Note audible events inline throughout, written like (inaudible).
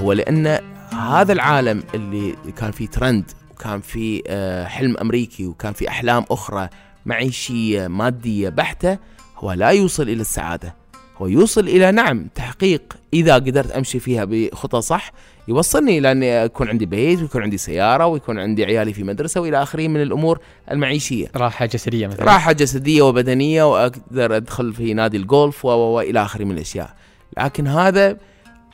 هو لأن هذا العالم اللي كان فيه ترند وكان فيه آه، حلم أمريكي وكان فيه أحلام أخرى معيشية مادية بحتة هو لا يوصل إلى السعادة. هو يوصل إلى نعم تحقيق إذا قدرت أمشي فيها بخطى صح يوصلني إلى أني يكون عندي بيت ويكون عندي سيارة ويكون عندي عيالي في مدرسة وإلى آخره من الأمور المعيشية. راحة جسدية مثلا. راحة جسدية وبدنية وأقدر أدخل في نادي الجولف والى آخره من الأشياء. لكن هذا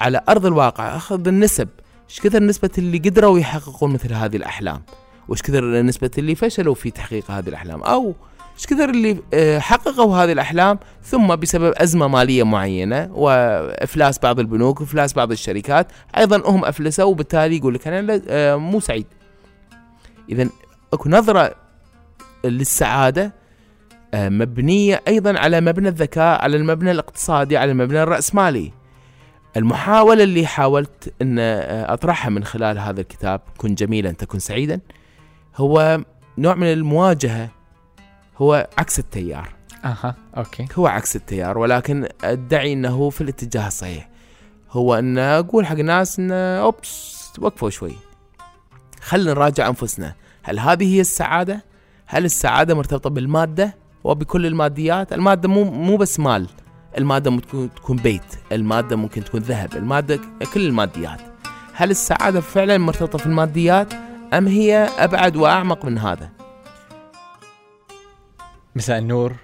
على أرض الواقع أخذ النسب. إيش كثر نسبة اللي قدروا يحققون مثل هذه الأحلام؟ وإيش كثر نسبة اللي فشلوا في تحقيق هذه الأحلام؟ أو إيش كثر اللي آه، حققوا هذه الأحلام ثم بسبب أزمة مالية معينة وإفلاس بعض البنوك وافلاس بعض الشركات أيضا هم أفلسوا وبالتالي يقول لك أنا آه، مو سعيد. اذا أكو نظرة للسعادة آه، مبنية أيضا على مبنى الذكاء على المبنى الاقتصادي على المبنى الرأسمالي. المحاولة اللي حاولت إن أطرحها من خلال هذا الكتاب كن جميلا تكن سعيدا هو نوع من المواجهة هو عكس التيار. أها أوكي. هو عكس التيار ولكن أدعي إنه في الاتجاه الصحيح. هو إن أقول حق الناس إن أوبس وقفوا شوي. خلينا نراجع أنفسنا. هل هذه هي السعادة؟ هل السعادة مرتبطة بالمادة وبكل الماديات؟ المادة مو مو بس مال. المادة ممكن تكون بيت المادة ممكن تكون ذهب المادة كل الماديات. هل السعادة فعلا مرتبطة في الماديات أم هي أبعد وأعمق من هذا؟ مساء النور.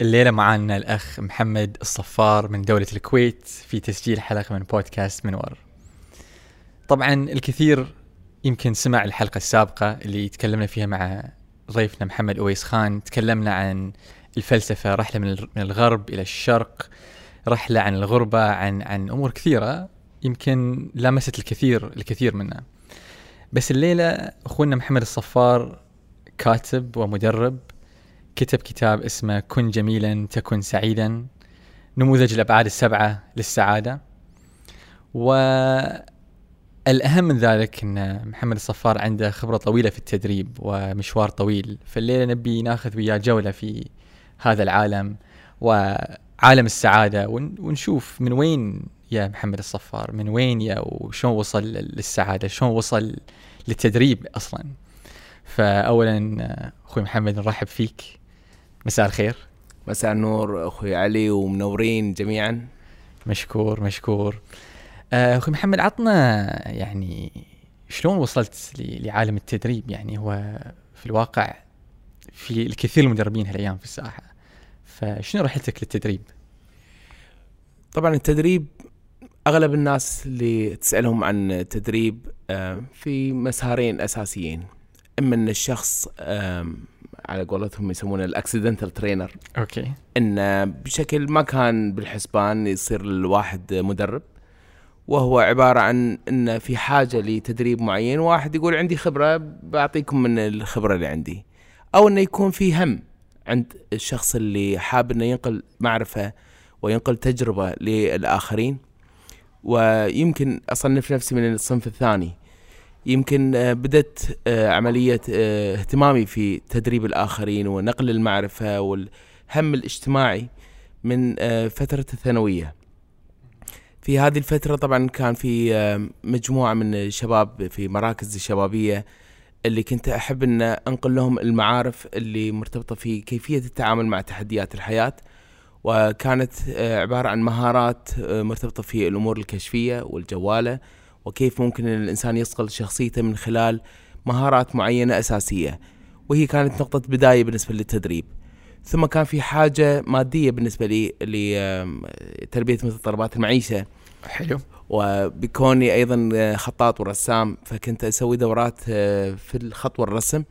الليلة معنا الأخ محمد الصفار من دولة الكويت في تسجيل حلقة من بودكاست منور. طبعا الكثير يمكن سمع الحلقة السابقة اللي تكلمنا فيها مع ضيفنا محمد أويس خان. تكلمنا عن الفلسفة رحلة من الغرب إلى الشرق رحلة عن الغربة عن عن أمور كثيرة يمكن لامست الكثير الكثير منها بس الليلة أخونا محمد الصفار كاتب ومدرب كتب كتاب اسمه كن جميلا تكن سعيدا نموذج الأبعاد السبعة للسعادة. والأهم من ذلك أن محمد الصفار عنده خبرة طويلة في التدريب ومشوار طويل. فالليلة نبي ناخذ وياه جولة في هذا العالم وعالم السعادة. ونشوف من وين يا محمد الصفار؟ من وين يا وشون وصل للسعادة؟ شلون وصل للتدريب أصلا؟ فأولا أخوي محمد نرحب فيك. مساء الخير. مساء النور أخوي علي ومنورين جميعا. مشكور مشكور. آه، أخوي محمد عطنا يعني شلون وصلت لعالم التدريب؟ يعني هو في الواقع في الكثير من المدربين هالأيام في الساحة. فشنو رحلتك للتدريب؟ طبعا التدريب أغلب الناس اللي تسألهم عن التدريب آه، في مسارين أساسيين. إما إن الشخص على قولتهم يسمونه ال accidental trainer. okay. انه بشكل ما كان بالحسبان يصير الواحد مدرب. وهو عبارة عن انه في حاجة لتدريب معين واحد يقول عندي خبرة بعطيكم من الخبرة اللي عندي. أو إنه يكون في هم عند الشخص اللي حاب إنه ينقل معرفة وينقل تجربة للآخرين. ويمكن أصنف نفسي من الصنف الثاني. يمكن آه، بدأت آه، عملية آه، اهتمامي في تدريب الآخرين ونقل المعرفة والهم الاجتماعي من فترة الثانوية. في هذه الفترة طبعا كان في مجموعة من الشباب في مراكز الشبابية اللي كنت أحب أن أنقل لهم المعارف اللي مرتبطة في كيفية التعامل مع تحديات الحياة وكانت عبارة عن مهارات مرتبطة في الأمور الكشفية والجوالة وكيف ممكن الإنسان يصقل شخصيته من خلال مهارات معينة أساسية. وهي كانت نقطة بداية بالنسبة للتدريب. ثم كان في حاجة مادية بالنسبة لي لتلبية متطلبات المعيشة. حلو. وبكوني أيضا خطاط ورسام. فكنت أسوي دورات آه، في الخط والرسم.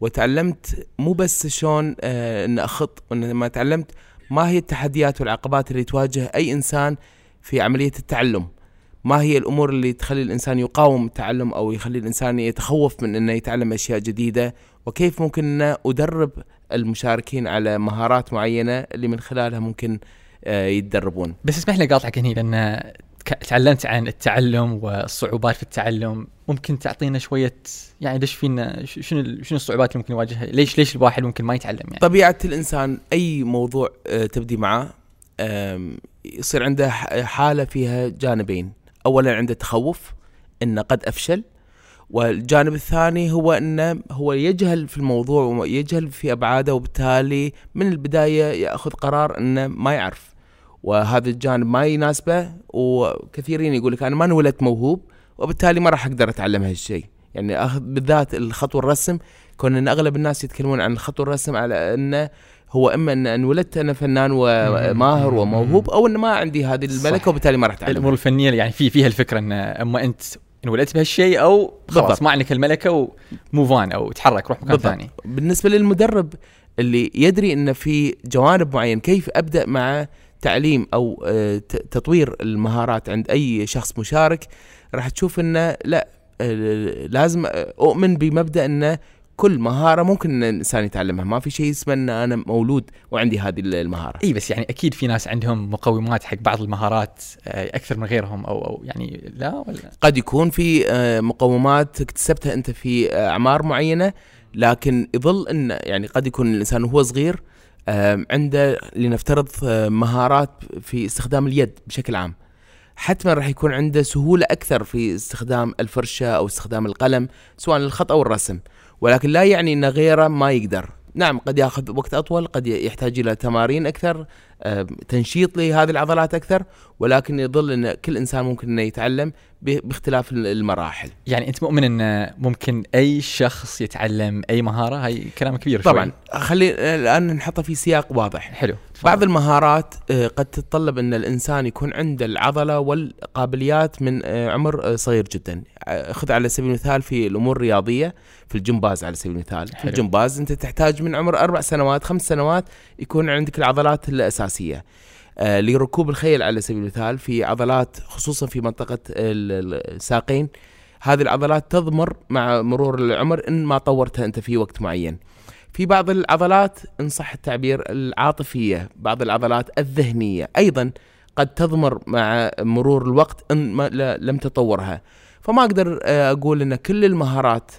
وتعلمت مو بس شلون آه، أن أخط وإنما تعلمت ما هي التحديات والعقبات اللي تواجه أي إنسان في عملية التعلم. ما هي الأمور اللي تخلي الإنسان يقاوم التعلم أو يخلي الإنسان يتخوف من إنه يتعلم أشياء جديدة؟ وكيف ممكن ان أدرب المشاركين على مهارات معينة اللي من خلالها ممكن آه، يتدربون. بس اسمح لي قاطعك هنا لأن تعلمت عن التعلم والصعوبات في التعلم ممكن تعطينا شوية يعني ليش فينا شنو شنو الصعوبات اللي ممكن يواجهها ليش ليش الواحد ممكن ما يتعلم يعني؟ طبيعة الإنسان أي موضوع آه، تبدي معه يصير عنده حالة فيها جانبين. اولا عنده تخوف إنه قد أفشل والجانب الثاني هو إنه هو يجهل في الموضوع ويجهل في أبعاده وبالتالي من البداية يأخذ قرار إنه ما يعرف. وهذا الجانب ما يناسبه وكثيرين يقول لك أنا ما انولدت موهوب وبالتالي ما راح أقدر أتعلم هالشيء. يعني بالذات الخط والرسم كون إن أغلب الناس يتكلمون عن الخط والرسم على إنه هو إما إن انولدت أنا فنان وماهر وموهوب أو إن ما عندي هذه الملكة وبالتالي ما راح أتعلم. الأمور الفنية يعني في فيها الفكرة إن أما أنت انولدت بهالشيء أو خلاص. ما عندك الملكة وموف اون أو تحرك روح مكان. ثاني. بالنسبة للمدرب اللي يدري إن في جوانب معين كيف أبدأ مع تعليم أو آه، تطوير المهارات عند أي شخص مشارك راح تشوف إنه لا آه، لازم أؤمن بمبدأ إنه كل مهارة ممكن إن الإنسان يتعلمها ما في شيء اسمه إن أنا مولود وعندي هذه المهارة. إي بس يعني أكيد في ناس عندهم مقومات حق بعض المهارات آه، أكثر من غيرهم أو أو يعني لا ولا؟ قد يكون في آه، مقومات اكتسبتها أنت في آه، أعمار معينة لكن يظل إن يعني قد يكون الإنسان وهو صغير عنده لنفترض مهارات في استخدام اليد بشكل عام. حتما راح يكون عنده سهولة أكثر في استخدام الفرشة أو استخدام القلم سواء الخط أو الرسم. ولكن لا يعني إن غيره ما يقدر. نعم قد ياخذ وقت أطول قد يحتاج إلى تمارين أكثر. آم، تنشيط لهذه العضلات أكثر ولكن يظل إن كل إنسان ممكن إنه يتعلم باختلاف المراحل. يعني أنت مؤمن إن ممكن أي شخص يتعلم أي مهارة؟ هاي كلام كبير شوي. طبعا. خلي الآن نحطه في سياق واضح. حلو. بعض المهارات آه، قد تتطلب إن الإنسان يكون عنده العضلة والقابليات من آه، عمر آه، صغير جدا. آه، خذ على سبيل المثال في الأمور الرياضية في الجمباز على سبيل المثال. في حلو. الجمباز أنت تحتاج من عمر أربع سنوات خمس سنوات يكون عندك العضلات الأساسية. آه، لركوب الخيل على سبيل المثال في عضلات خصوصا في منطقة ال- ال- الساقين هذه العضلات تضمر مع مرور العمر إن ما طورتها أنت في وقت معين. في بعض العضلات إن صح التعبير العاطفية بعض العضلات الذهنية أيضا قد تضمر مع مرور الوقت إن ما لم تطورها. فما أقدر آه، أقول إن كل المهارات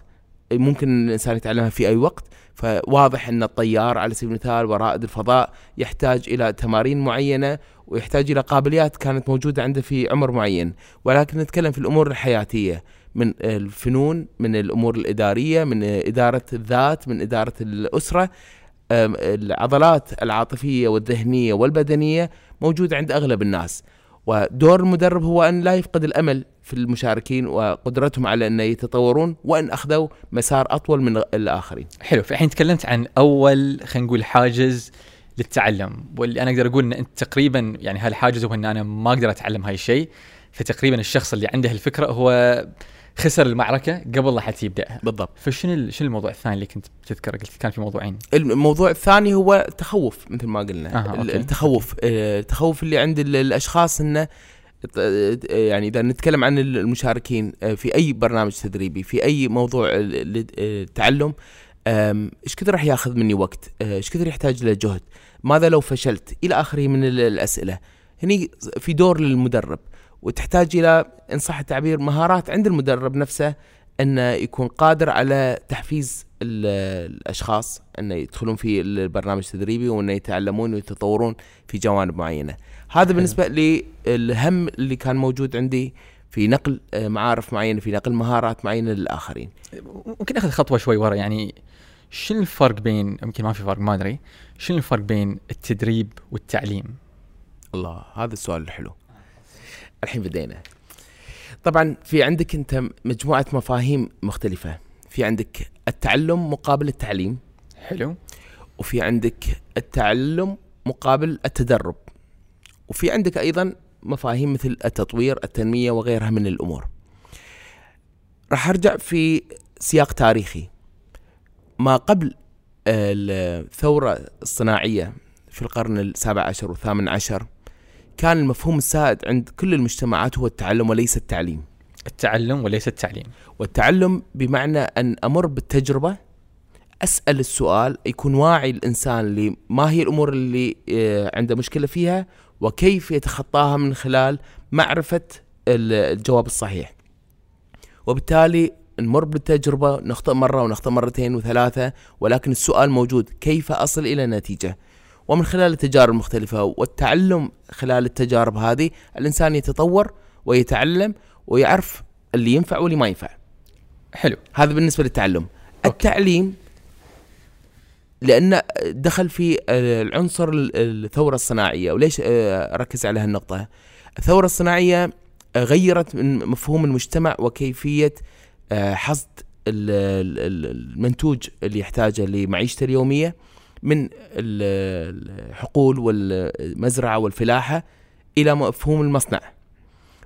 ممكن الإنسان يتعلمها في أي وقت. فواضح أن الطيار على سبيل المثال ورائد الفضاء يحتاج إلى تمارين معينة ويحتاج إلى قابليات كانت موجودة عنده في عمر معين. ولكن نتكلم في الأمور الحياتية من الفنون من الأمور الإدارية من إدارة الذات من إدارة الأسرة. العضلات العاطفية والذهنية والبدنية موجوده عند أغلب الناس. ودور المدرب هو أن لا يفقد الأمل في المشاركين وقدرتهم على أن يتطورون وأن أخذوا مسار أطول من الآخرين. حلو فالحين تكلمت عن أول خلينا نقول حاجز للتعلم واللي أنا أقدر أقول إن أنت تقريبا يعني هالحاجز هو إن أنا ما أقدر أتعلم هاي الشيء فتقريبا الشخص اللي عنده الفكرة هو خسر المعركة قبل لا حتى يبداها بالضبط. فشنو ال- شنو الموضوع الثاني اللي كنت بتذكره؟ قلت كان في موضوعين. الموضوع الثاني هو التخوف مثل ما قلنا. أها، أوكي. التخوف. آه، التخوف اللي عند ال- الأشخاص إنه آه، يعني إذا نتكلم عن المشاركين آه، في أي برنامج تدريبي في أي موضوع ال- ال- التعلم آم، إيش كثر راح ياخذ مني وقت؟ آه، إيش كثر يحتاج له جهد؟ ماذا لو فشلت؟ إلى آخره من ال- الأسئلة. هني في دور للمدرب. وتحتاج إلى إن صح التعبير مهارات عند المدرب نفسه انه يكون قادر على تحفيز ال- الأشخاص انه يدخلون في البرنامج التدريبي وانه يتعلمون ويتطورون في جوانب معينة. هذا حلو. بالنسبة للهم اللي كان موجود عندي في نقل آه، معارف معينة في نقل مهارات معينة للآخرين. ممكن أخذ خطوة شوي ورا يعني شنو الفرق بين يمكن ما في فرق ما أدري شنو الفرق بين التدريب والتعليم؟ الله هذا السؤال الحلو الحين بدينا. طبعا في عندك أنت مجموعة مفاهيم مختلفة. في عندك التعلم مقابل التعليم. حلو. وفي عندك التعلم مقابل التدرب. وفي عندك أيضا مفاهيم مثل التطوير التنمية وغيرها من الأمور. راح أرجع في سياق تاريخي. ما قبل الثورة الصناعية في القرن السابع عشر والثامن عشر كان المفهوم السائد عند كل المجتمعات هو التعلم وليس التعليم التعلم وليس التعليم والتعلم بمعنى أن أمر بالتجربة أسأل السؤال يكون واعي الإنسان لما هي الأمور اللي آه، عنده مشكلة فيها وكيف يتخطاها من خلال معرفة ال- الجواب الصحيح. وبالتالي نمر بالتجربة نخطئ مرة ونخطئ مرتين وثلاثة ولكن السؤال موجود كيف أصل إلى نتيجة؟ ومن خلال التجارب المختلفة والتعلم خلال التجارب هذه الإنسان يتطور ويتعلم ويعرف اللي ينفع واللي ما ينفع. حلو. هذا بالنسبة للتعلم. التعليم لأن دخل في العنصر الثورة الصناعية. وليش آه، اركز على هالنقطة. الثورة الصناعية غيرت من مفهوم المجتمع وكيفية آه، حصد المنتوج اللي يحتاجه لمعيشته اليومية. من الحقول والمزرعة والفلاحة إلى مفهوم المصنع.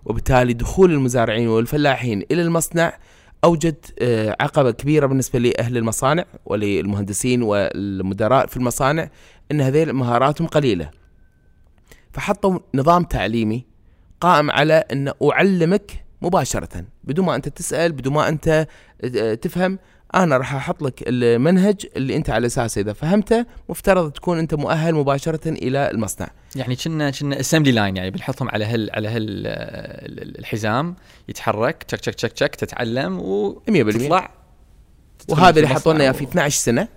وبالتالي دخول المزارعين والفلاحين إلى المصنع أوجد آه، عقبة كبيرة بالنسبة لأهل المصانع وللمهندسين والمدراء في المصانع إن هذه مهاراتهم قليلة. فحطوا نظام تعليمي قائم على أن أعلمك مباشرة بدون ما أنت تسأل بدون ما أنت آه، تفهم أنا راح أحط لك المنهج اللي أنت على اساسه إذا فهمته مفترض تكون أنت مؤهل مباشرة إلى المصنع. يعني كنا كنا اسمبلي لاين يعني بنحطهم على هال على هال الحزام يتحرك تشك تشك تشك تشك تتعلم وتطلع وهذا اللي حطوا لنا في 12 سنة.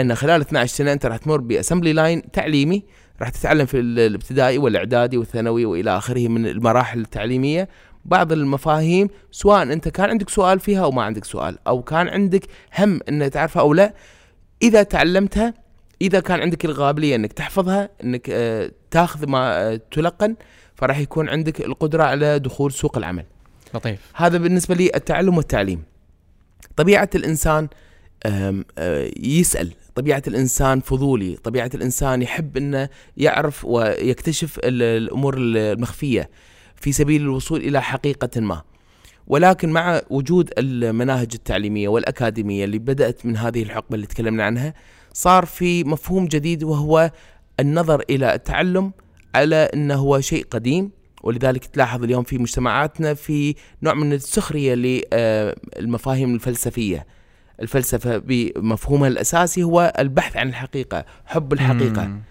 إن خلال 12 سنة أنت راح تمر باسمبلي لاين تعليمي راح تتعلم في الابتدائي والإعدادي والثانوي وإلى آخره من المراحل التعليمية. بعض المفاهيم سواء أنت كان عندك سؤال فيها أو ما عندك سؤال أو كان عندك هم ان تعرفها أو لا إذا تعلمتها إذا كان عندك القابليه إنك تحفظها إنك آه، تاخذ ما آه، تلقن فراح يكون عندك القدرة على دخول سوق العمل. لطيف. هذا بالنسبة لي التعلم والتعليم. طبيعة الإنسان آه، يسأل. طبيعة الإنسان فضولي. طبيعة الإنسان يحب إنه يعرف ويكتشف الأمور المخفية. في سبيل الوصول إلى حقيقة ما. ولكن مع وجود المناهج التعليمية والأكاديمية اللي بدأت من هذه الحقبة اللي تكلمنا عنها صار في مفهوم جديد وهو النظر إلى التعلم على إنه هو شيء قديم. ولذلك تلاحظ اليوم في مجتمعاتنا في نوع من السخرية للمفاهيم الفلسفية. الفلسفة بمفهومها الأساسي هو البحث عن الحقيقة حب الحقيقة. مم.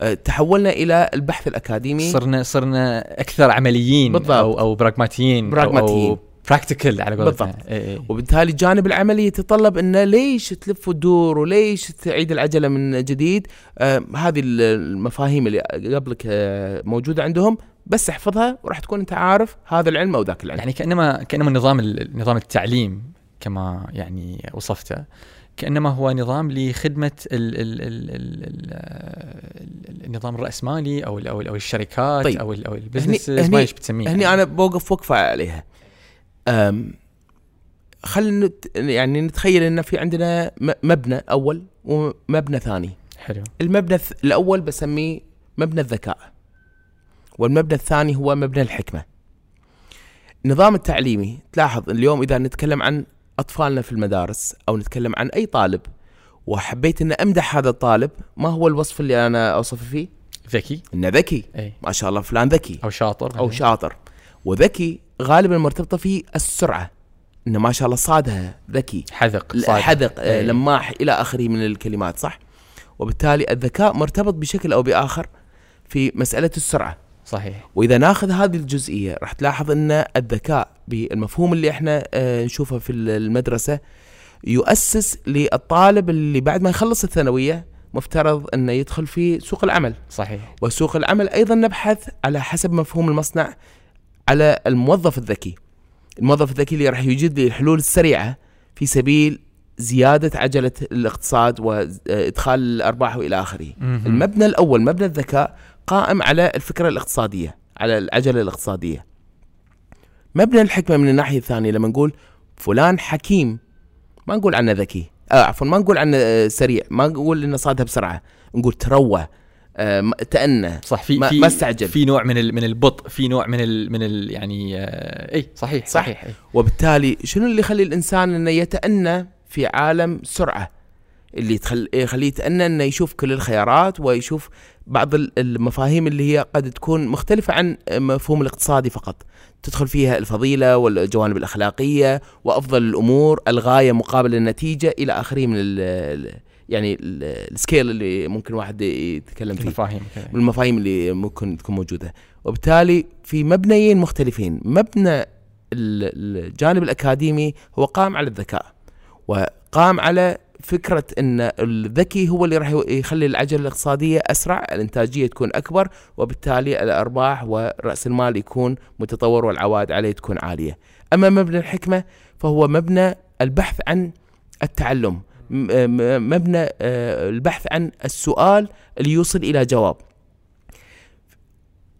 أه، تحولنا إلى البحث الأكاديمي. صرنا صرنا أكثر عمليين بالضبط. أو أو براغماتيين براغماتيين أو براكتيكال على قولتنا. بالضبط. إيه إيه. وبالتالي الجانب العملي يتطلب انه ليش تلف وتدور وليش تعيد العجلة من جديد؟ آه هذه المفاهيم اللي قبلك آه موجودة عندهم بس احفظها وراح تكون أنت عارف هذا العلم أو ذاك العلم. يعني كانما كأنما نظام نظام التعليم كما يعني وصفته كأنما هو نظام لخدمة ال ال ال ال ال النظام الرأسمالي أو ال أو, ال أو الشركات طيب. أو ال أو البزنس ما إيش بتسميه هني أنا بوقف وقفه عليها. خلينا يعني نتخيل إن في عندنا مبنى أول ومبنى ثاني. حلو. المبنى الأول بسميه مبنى الذكاء والمبنى الثاني هو مبنى الحكمة. النظام التعليمي تلاحظ اليوم إذا نتكلم عن أطفالنا في المدارس أو نتكلم عن أي طالب وحبيت ان أمدح هذا الطالب ما هو الوصف اللي أنا اوصفه فيه؟ ذكي. إنه ذكي. أي. ما شاء الله فلان ذكي. أو شاطر. أو شاطر. وذكي غالبا مرتبطة في السرعة. إنه ما شاء الله صادها ذكي. حذق صادق. حذق آه، لماح إلى آخره من الكلمات صح؟ وبالتالي الذكاء مرتبط بشكل أو بآخر في مسألة السرعة. صحيح. وإذا ناخذ هذه الجزئية راح تلاحظ إن الذكاء بالمفهوم اللي إحنا آه، نشوفه في المدرسة يؤسس للطالب اللي بعد ما يخلص الثانوية مفترض إنه يدخل في سوق العمل صحيح وسوق العمل أيضا نبحث على حسب مفهوم المصنع على الموظف الذكي الموظف الذكي اللي راح يوجد لي الحلول السريعة في سبيل زيادة عجلة الاقتصاد وإدخال الأرباح وإلى آخره. المبنى الأول مبنى الذكاء قائم على الفكرة الاقتصادية، على العجلة الاقتصادية. مبنى الحكمة من الناحية الثانية لما نقول فلان حكيم. ما نقول عنه ذكي، آه عفوا ما نقول عنه آه، سريع، ما نقول إنه صادها بسرعة، نقول تروى آه تأنى. صح في ما, ما استعجل. في نوع من من البطء في نوع من ال من ال يعني آه إي صحيح صح. صحيح أي. وبالتالي شنو اللي يخلي الإنسان إنه يتأنى في عالم سرعة؟ اللي تخل... يخليه يتأنى إنه يشوف كل الخيارات ويشوف بعض المفاهيم اللي هي قد تكون مختلفة عن مفهوم الاقتصادي فقط. تدخل فيها الفضيلة والجوانب الأخلاقية وأفضل الأمور الغاية مقابل النتيجة إلى آخره من ال يعني السكيل اللي ممكن واحد يتكلم فيه. المفاهيم المفاهيم اللي ممكن تكون موجودة. وبالتالي في مبنيين مختلفين. مبنى الجانب الأكاديمي هو قام على الذكاء وقام على فكرة إن الذكي هو اللي راح يخلي العجلة الاقتصادية أسرع، الإنتاجية تكون أكبر وبالتالي الأرباح ورأس المال يكون متطور والعوائد عليه تكون عالية. أما مبنى الحكمة فهو مبنى البحث عن التعلم، مبنى آه، البحث عن السؤال اللي يوصل إلى جواب.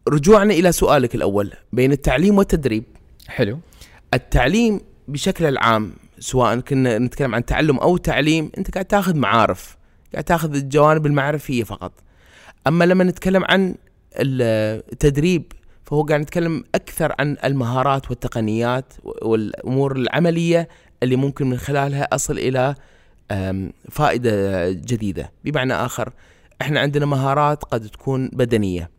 رجوعنا إلى سؤالك الأول بين التعليم والتدريب. حلو التعليم بشكل العام سواء كنا نتكلم عن تعلم أو تعليم أنت قاعد تاخذ معارف قاعد تاخذ الجوانب المعرفية فقط. أما لما نتكلم عن التدريب فهو قاعد نتكلم أكثر عن المهارات والتقنيات والأمور العملية اللي ممكن من خلالها أصل إلى فائدة جديدة. بمعنى آخر إحنا عندنا مهارات قد تكون بدنية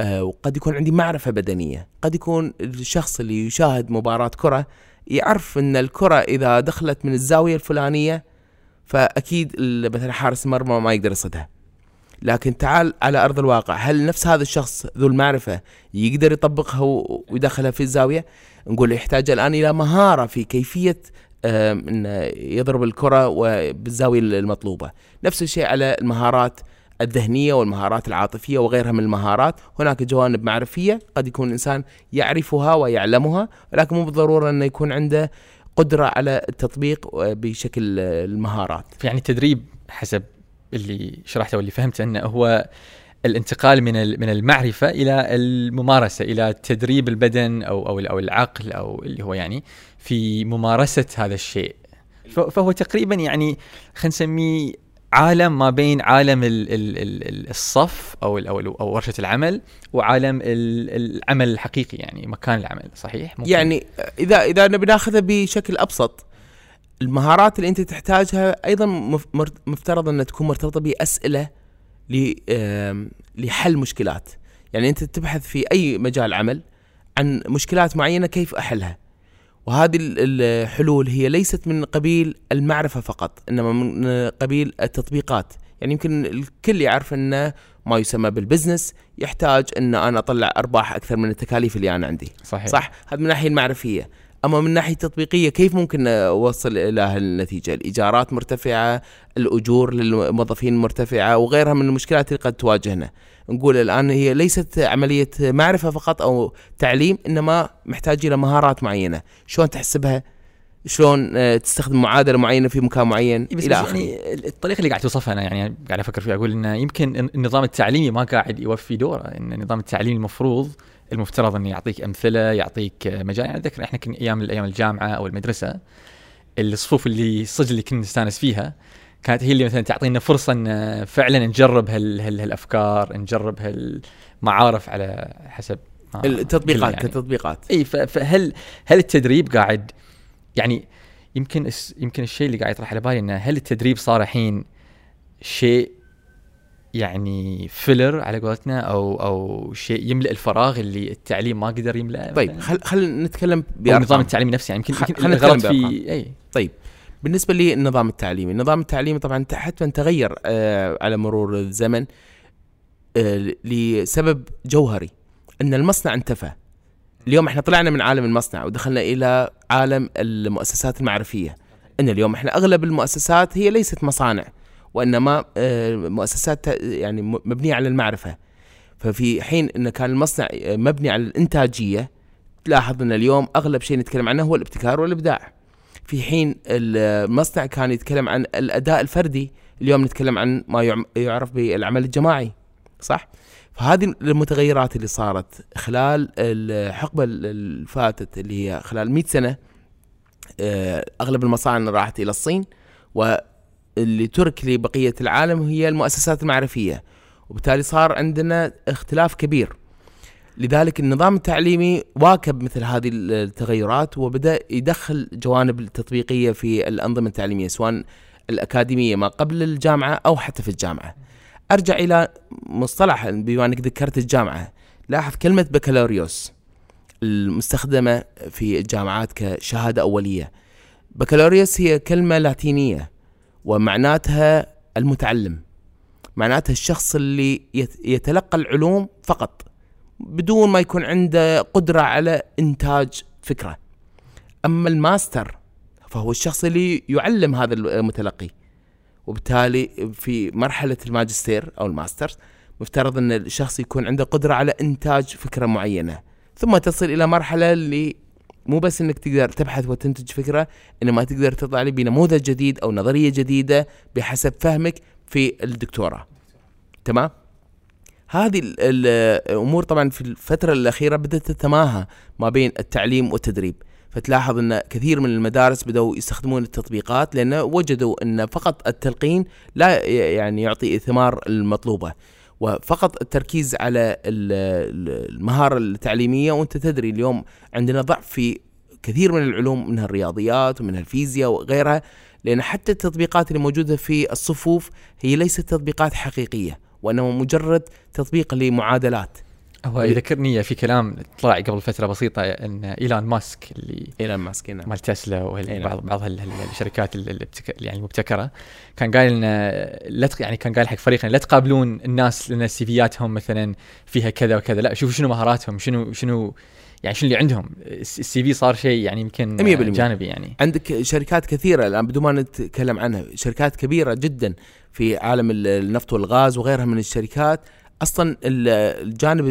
أه، وقد يكون عندي معرفة بدنية. قد يكون الشخص اللي يشاهد مباراة كرة يعرف إن الكرة إذا دخلت من الزاوية الفلانية فأكيد مثلا حارس المرمى ما يقدر يصدها. لكن تعال على أرض الواقع هل نفس هذا الشخص ذو المعرفة يقدر يطبقها ويدخلها في الزاوية؟ نقول يحتاج الآن إلى مهارة في كيفية آم، إنه يضرب الكرة وبالزاويه المطلوبة. نفس الشيء على المهارات الذهنية والمهارات العاطفية وغيرها من المهارات. هناك جوانب معرفية قد يكون الإنسان يعرفها ويعلمها ولكن مو بالضرورة انه يكون عنده قدرة على التطبيق بشكل المهارات. يعني التدريب حسب اللي شرحته واللي فهمته أنه هو الانتقال من من المعرفة إلى الممارسة إلى تدريب البدن أو أو أو العقل أو اللي هو يعني في ممارسة هذا الشيء. فهو تقريبا يعني خلينا نسميه عالم ما بين عالم ال ال ال ال- الصف أو أو, أو ورشة العمل وعالم ال- العمل الحقيقي يعني مكان العمل صحيح؟ ممكن. يعني إذا إذا نبي ناخذها بشكل أبسط المهارات اللي أنت تحتاجها أيضا مفترض انها تكون مرتبطة بأسئلة لحل مشكلات يعني أنت تبحث في أي مجال عمل عن مشكلات معينة كيف أحلها وهذه ال- الحلول هي ليست من قبيل المعرفة فقط إنما من قبيل التطبيقات. يعني يمكن الكل يعرف إن ما يسمى بالبزنس يحتاج إن أنا أطلع أرباح أكثر من التكاليف اللي أنا عندي. صحيح. صح؟ هذا من الناحية المعرفية. أما من الناحيه التطبيقيه كيف ممكن اوصل إلى هالنتيجة؟ الإيجارات مرتفعة الأجور للموظفين مرتفعة وغيرها من المشكلات اللي قد تواجهنا. نقول الآن هي ليست عملية معرفة فقط أو تعليم إنما محتاج إلى مهارات معينة. شلون تحسبها؟ شلون آه، تستخدم معادلة معينة في مكان معين؟ إيه بس إلى بس آخره. يعني الطريقة اللي قاعد توصفها أنا يعني قاعد أفكر فيها أقول انه يمكن النظام التعليمي ما قاعد يوفي دوره إن النظام التعليمي المفروض المفترض إنه يعطيك أمثلة يعطيك مجال يعني أتذكر إحنا كنا أيام أيام الجامعة أو المدرسة الصفوف اللي صدق اللي كنا نستأنس فيها كانت هي اللي مثلا تعطينا فرصة إن فعلا نجرب هال هال هالأفكار نجرب هالمعارف على حسب التطبيقات يعني. كتطبيقات إي فهل هل التدريب قاعد يعني يمكن يمكن الشيء اللي قاعد يطرح على بالي إنه هل التدريب صار الحين شيء يعني فيلر على قولتنا أو أو شيء يملأ الفراغ اللي التعليم ما قدر يملأه طيب؟ خل خل نتكلم. النظام التعليمي نفسه يعني يمكن خلينا نتكلم الغلط. في أي طيب بالنسبة للنظام التعليمي النظام التعليمي طبعا حتما تغير آه على مرور الزمن آه لسبب جوهري أن المصنع انتفى اليوم إحنا طلعنا من عالم المصنع ودخلنا إلى عالم المؤسسات المعرفية أن اليوم إحنا أغلب المؤسسات هي ليست مصانع وإنما آه مؤسسات يعني مبنية على المعرفة. ففي حين إن كان المصنع آه، مبني على الإنتاجية تلاحظ إن اليوم أغلب شيء نتكلم عنه هو الابتكار والإبداع. في حين المصنع كان يتكلم عن الأداء الفردي اليوم نتكلم عن ما يعرف بالعمل الجماعي صح؟ فهذه المتغيرات اللي صارت خلال الحقبة اللي فاتت اللي هي خلال 100 سنة آه، أغلب المصانع راحت إلى الصين واللي ترك لبقية العالم هي المؤسسات المعرفية وبالتالي صار عندنا اختلاف كبير لذلك النظام التعليمي واكب مثل هذه التغيرات وبدأ يدخل جوانب التطبيقيه في الأنظمة التعليمية سواء الأكاديمية ما قبل الجامعة أو حتى في الجامعة. أرجع إلى مصطلح بما أنك ذكرت الجامعة، لاحظ كلمة بكالوريوس المستخدمة في الجامعات كشهادة أولية. بكالوريوس هي كلمة لاتينية ومعناتها المتعلم. معناتها الشخص اللي يت- يتلقى العلوم فقط بدون ما يكون عنده قدرة على إنتاج فكرة. أما الماستر فهو الشخص اللي يعلم هذا المتلقي. وبالتالي في مرحلة الماجستير أو ال masters مفترض إن الشخص يكون عنده قدرة على إنتاج فكرة معينة. ثم تصل إلى مرحلة اللي مو بس إنك تقدر تبحث وتنتج فكرة انما تقدر تطلع لي بنموذج جديد أو نظرية جديدة بحسب فهمك في الدكتوراه. تمام؟ هذه الأمور طبعا في الفترة الأخيرة بدأت تتماهى ما بين التعليم والتدريب. فتلاحظ إن كثير من المدارس بدأوا يستخدمون التطبيقات لأن وجدوا إن فقط التلقين لا يعني يعطي الثمار المطلوبة. وفقط التركيز على المهارة التعليمية وأنت تدري اليوم عندنا ضعف في كثير من العلوم منها الرياضيات ومنها الفيزياء وغيرها لأن حتى التطبيقات اللي موجودة في الصفوف هي ليست تطبيقات حقيقية وإنما مجرد تطبيق لمعادلات. هو يذكرني في كلام طلع قبل فترة بسيطة إن ايلون ماسك اللي ايلون ماسك نعم. مال تسلا وبعض بعض الشركات يعني المبتكرة. كان قايل إن لا يعني كان قايل حق فريقنا لا تقابلون الناس لأن سيفياتهم مثلا فيها كذا وكذا. لا شوفوا شنو مهاراتهم شنو شنو يعني شنو اللي عندهم. السي في صار شيء يعني يمكن 100% جانبي يعني. عندك شركات كثيرة الآن بدون ما نتكلم عنها شركات كبيرة جدا في عالم النفط والغاز وغيرها من الشركات. أصلا الجانب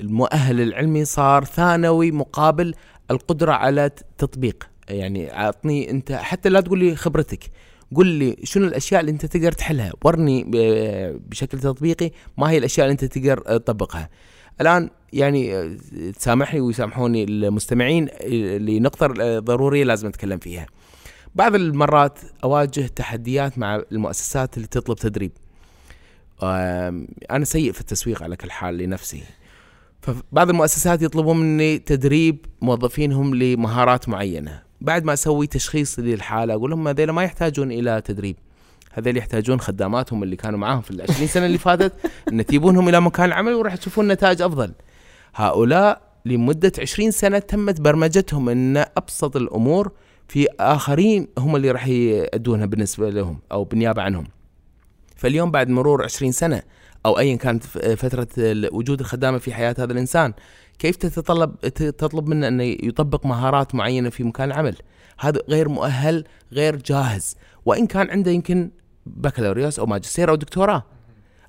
المؤهل العلمي صار ثانوي مقابل القدرة على تطبيق. يعني أعطني أنت حتى لا تقول لي خبرتك قل لي شنو الأشياء اللي أنت تقدر تحلها؟ ورني بشكل تطبيقي ما هي الأشياء اللي أنت تقدر تطبقها. الآن يعني تسامحني ويسامحوني المستمعين لنقطة ضرورية لازم نتكلم فيها. بعض المرات أواجه تحديات مع المؤسسات اللي تطلب تدريب. أنا سيء في التسويق على كل حال لنفسي. فبعض المؤسسات يطلبون مني تدريب موظفينهم لمهارات معينة. بعد ما أسوي تشخيص للحالة أقول لهم هذول ما يحتاجون إلى تدريب. هذول يحتاجون خداماتهم اللي كانوا معاهم في العشرين سنة اللي فاتت (laughs) إن تجيبونهم إلى مكان العمل وراح تشوفون نتائج أفضل. هؤلاء لمدة عشرين سنة تمت برمجتهم إن أبسط الأمور في آخرين هم اللي راح يأدونها بالنسبة لهم أو بالنيابة عنهم. فاليوم بعد مرور 20 سنة أو أيا كانت فترة وجود الخدامة في حياة هذا الإنسان كيف تتطلب تطلب منه أنه يطبق مهارات معينة في مكان العمل؟ هذا غير مؤهل غير جاهز. وإن كان عنده يمكن بكالوريوس أو ماجستير أو دكتوراه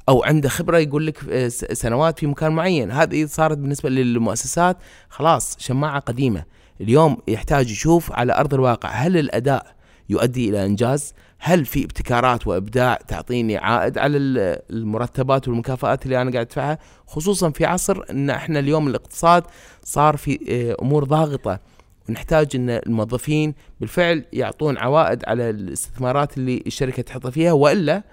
أو عنده خبرة يقول لك سنوات في مكان معين. هذه صارت بالنسبة للمؤسسات خلاص شماعة قديمة. اليوم يحتاج يشوف على أرض الواقع هل الأداء يؤدي إلى إنجاز؟ هل في ابتكارات وإبداع تعطيني عائد على المرتبات والمكافآت اللي أنا قاعد أدفعها؟ خصوصا في عصر إن إحنا اليوم الاقتصاد صار في آه، أمور ضاغطة ونحتاج إن الموظفين بالفعل يعطون عوائد على الاستثمارات اللي الشركة تحط فيها وإلا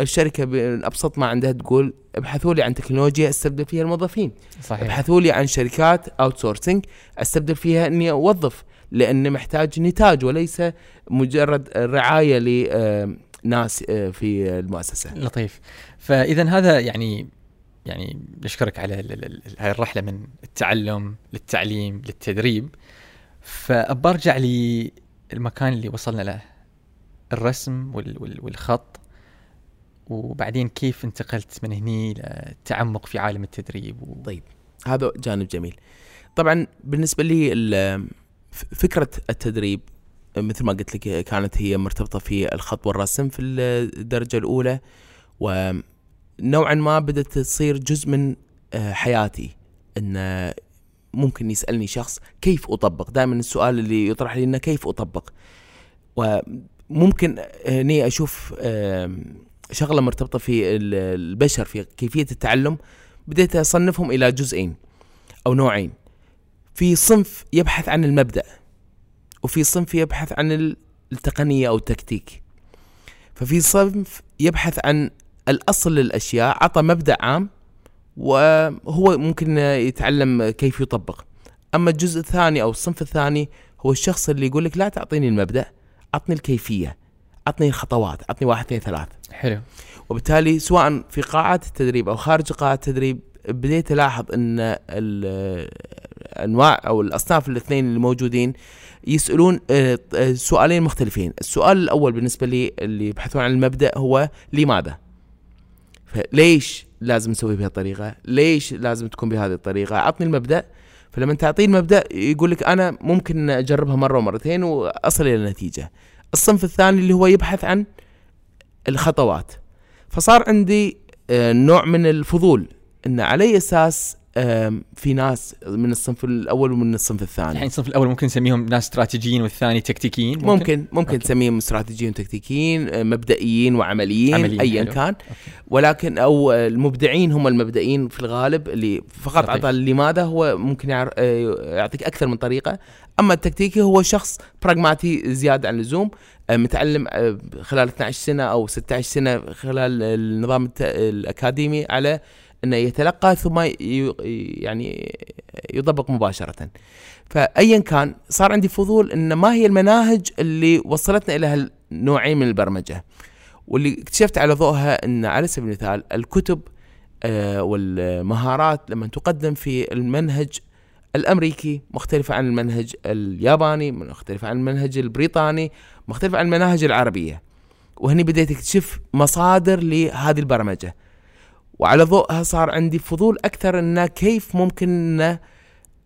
الشركة بابسط ما عندها تقول ابحثوا لي عن تكنولوجيا أستبدل فيها الموظفين. صحيح. ابحثوا لي عن شركات outsourcing أستبدل فيها إني أوظف. لأنه محتاج نتاج وليس مجرد رعاية لناس آه، في المؤسسة. لطيف. فاذا هذا يعني يعني نشكرك على هاي الرحلة من التعلم للتعليم للتدريب. فبرجع للمكان اللي وصلنا له الرسم والخط وبعدين كيف انتقلت من هني للتعمق في عالم التدريب و... طيب هذا جانب جميل طبعا بالنسبة لي فكرة التدريب مثل ما قلت لك كانت هي مرتبطة في الخط والرسم في الدرجة الأولى ونوعا ما بدأت تصير جزء من آه، حياتي. إن ممكن يسألني شخص كيف أطبق؟ دائما السؤال اللي يطرح لي إنه كيف أطبق؟ وممكن هني أشوف شغلة مرتبطة في البشر في كيفية التعلم بديت أصنفهم إلى جزئين أو نوعين. في صنف يبحث عن المبدأ وفي صنف يبحث عن التقنية أو التكتيك. ففي صنف يبحث عن الأصل للأشياء عطى مبدأ عام وهو ممكن يتعلم كيف يطبق. أما الجزء الثاني أو الصنف الثاني هو الشخص اللي يقول لك لا تعطيني المبدأ عطني الكيفية عطني الخطوات عطني واحد اثنين ثلاث حلو. وبالتالي سواء في قاعات التدريب أو خارج قاعات التدريب بديت ألاحظ إن الأنواع أو الأصناف الاثنين اللي موجودين يسألون آه، آه، سؤالين مختلفين. السؤال الأول بالنسبة لي اللي يبحثون عن المبدأ هو لماذا؟ ليش لازم نسوي بهالطريقه ليش لازم تكون بهذه الطريقة؟ عطني المبدأ. فلما تعطيه المبدا يقول لك أنا ممكن أجربها مرة ومرتين وأصل إلى نتيجة. الصنف الثاني اللي هو يبحث عن الخطوات. فصار عندي آه، نوع من الفضول. إن على اي أساس في ناس من الصنف الأول ومن الصنف الثاني الحين الصنف الأول ممكن نسميهم ناس استراتيجيين والثاني تكتيكيين ممكن ممكن, ممكن. تسميهم استراتيجيين وتكتيكيين آه، مبدئيين وعمليين عمليين، ايا. كان أوكي. ولكن أو آه، المبدعين هم المبدئين في الغالب اللي فقط. عطى لماذا هو ممكن آه، يعطيك أكثر من طريقة أما التكتيكي هو شخص براغماتي زيادة عن اللزوم متعلم خلال 12 سنة أو 16 سنة خلال النظام الأكاديمي على إنه يتلقى ثم يعني يطبق مباشرة. فايا كان صار عندي فضول إن ما هي المناهج اللي وصلتنا إلى هالنوعين من البرمجة. واللي اكتشفت على ضوءها إن على سبيل المثال الكتب آه، والمهارات لما تقدم في المنهج الأمريكي مختلفة عن المنهج الياباني مختلفة عن المنهج البريطاني مختلفة عن المناهج العربية. وهني بديت أكتشف مصادر لهذه البرمجة. وعلى ضوءها صار عندي فضول أكثر انه كيف ممكن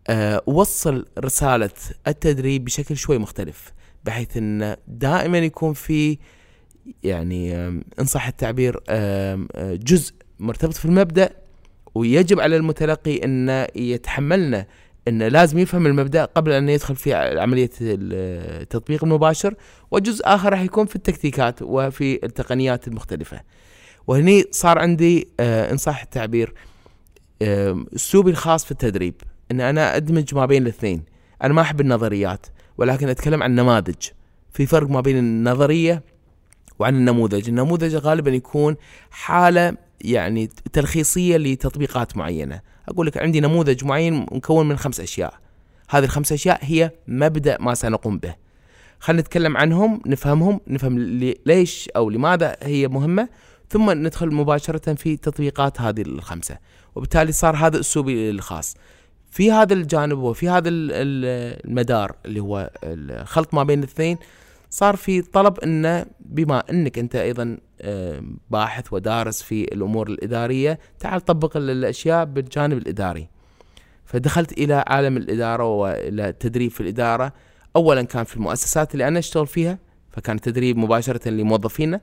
آه، أوصل رسالة التدريب بشكل شوي مختلف بحيث انه دائما يكون في يعني إن صح التعبير آه، جزء مرتبط في المبدأ ويجب على المتلقي انه يتحملنا انه لازم يفهم المبدأ قبل أن يدخل في عملية التطبيق المباشر وجزء آخر راح يكون في التكتيكات وفي التقنيات المختلفة. وهني صار عندي آه، ان صح التعبير أسلوبي الخاص في التدريب إن أنا أدمج ما بين الاثنين. أنا ما أحب النظريات ولكن أتكلم عن نماذج في فرق ما بين النظرية وعن النموذج. النموذج غالبا يكون حالة يعني تلخيصية لتطبيقات معينة. أقول لك عندي نموذج معين مكون من خمس أشياء. هذه الخمس أشياء هي مبدأ ما سنقوم به. خلينا نتكلم عنهم نفهمهم نفهم لي- ليش أو لماذا هي مهمة. ثم ندخل مباشرة في تطبيقات هذه الخمسة. وبالتالي صار هذا أسلوبي الخاص. في هذا الجانب وفي هذا ال- ال- المدار اللي هو الخلط ما بين الاثنين صار في طلب انه بما إنك أنت أيضا آه، باحث ودارس في الأمور الإدارية تعال طبق ال- الأشياء بالجانب الإداري. فدخلت إلى عالم الإدارة وإلى التدريب في الإدارة. اولا كان في المؤسسات اللي أنا أشتغل فيها فكان تدريب مباشرة لموظفينا.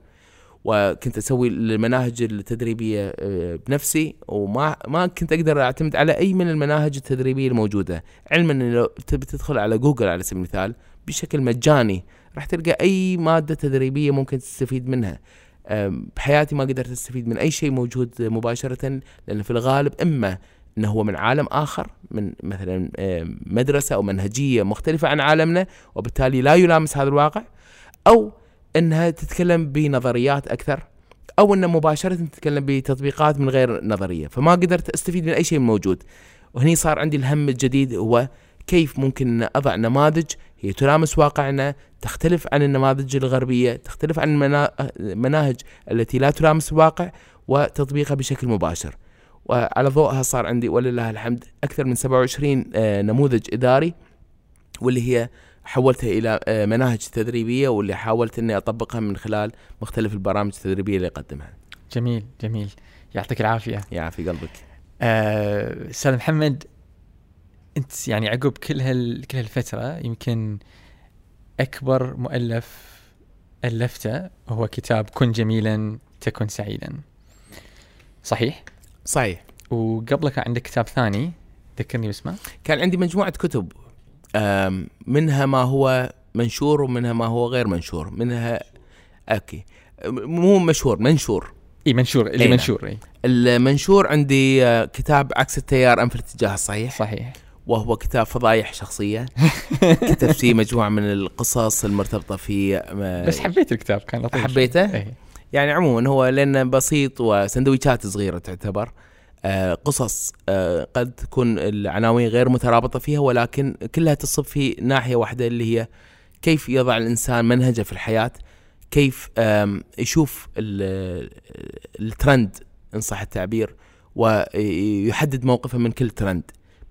وكنت أسوي المناهج التدريبية آه، بنفسي وما ما كنت أقدر أعتمد على أي من المناهج التدريبية الموجودة. علما إن لو تبي تدخل على جوجل على سبيل المثال بشكل مجاني راح تلقى أي مادة تدريبية ممكن تستفيد منها. بحياتي ما قدرت أستفيد من أي شيء موجود مباشرة لأن في الغالب إما انه هو من عالم آخر من مثلا مدرسة أو منهجية مختلفة عن عالمنا وبالتالي لا يلامس هذا الواقع أو إنها تتكلم بنظريات أكثر أو انه مباشرة تتكلم بتطبيقات من غير نظرية. فما قدرت أستفيد من أي شيء موجود. وهني صار عندي الهم الجديد هو كيف ممكن أن أضع نماذج. هي تلامس واقعنا تختلف عن النماذج الغربية تختلف عن المنا- المناهج التي لا تلامس الواقع وتطبيقها بشكل مباشر. وعلى ضوءها صار عندي ولله الحمد أكثر من 27 آه، نموذج إداري. واللي هي حولتها إلى آه، مناهج تدريبية واللي حاولت إني أطبقها من خلال مختلف البرامج التدريبية اللي أقدمها. جميل جميل. يعطيك العافية. يعافي قلبك. آه، أستاذ محمد أنت يعني عقب كل هال كل هالفترة يمكن أكبر مؤلف ألفته هو كتاب كن جميلا تكن سعيدا صحيح؟ صحيح. وقبله كان عندك كتاب ثاني ذكرني باسمه. كان عندي مجموعة كتب. منها ما هو منشور ومنها ما هو غير منشور. منها Okay. مو مشهور منشور. إي منشور اللي نعم. منشور إي. المنشور عندي آه، كتاب عكس التيار ام في الاتجاه الصحيح. صحيح. وهو كتاب فضايح شخصية. (laughs) كتبت فيه مجموعة من القصص المرتبطة في بس حبيت الكتاب كان لطيف. حبيته؟ اي يعني عموما هو لأنه بسيط وسندويشات صغيرة تعتبر. قصص آه، قد تكون العناوين غير مترابطة فيها ولكن كلها تصب في ناحية واحدة اللي هي كيف يضع الإنسان منهجه في الحياة كيف يشوف ال- الترند إن صح التعبير ويحدد موقفه من كل ترند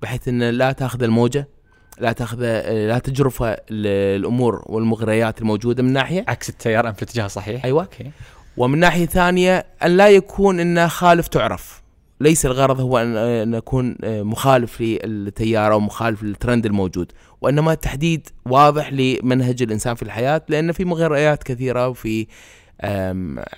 بحيث انه لا تاخذ الموجة لا تاخذ لا تجرف ال- الأمور والمغريات الموجودة من ناحية. عكس التيار ام في الاتجاه الصحيح أيوه. Okay. ومن ناحية ثانية أن لا يكون إنه خالف تعرف. ليس الغرض هو ان أن اكون مخالف للتيار أو مخالف للترند الموجود وإنما تحديد واضح لمنهج الإنسان في الحياة لأن في مغريات كثيرة وفي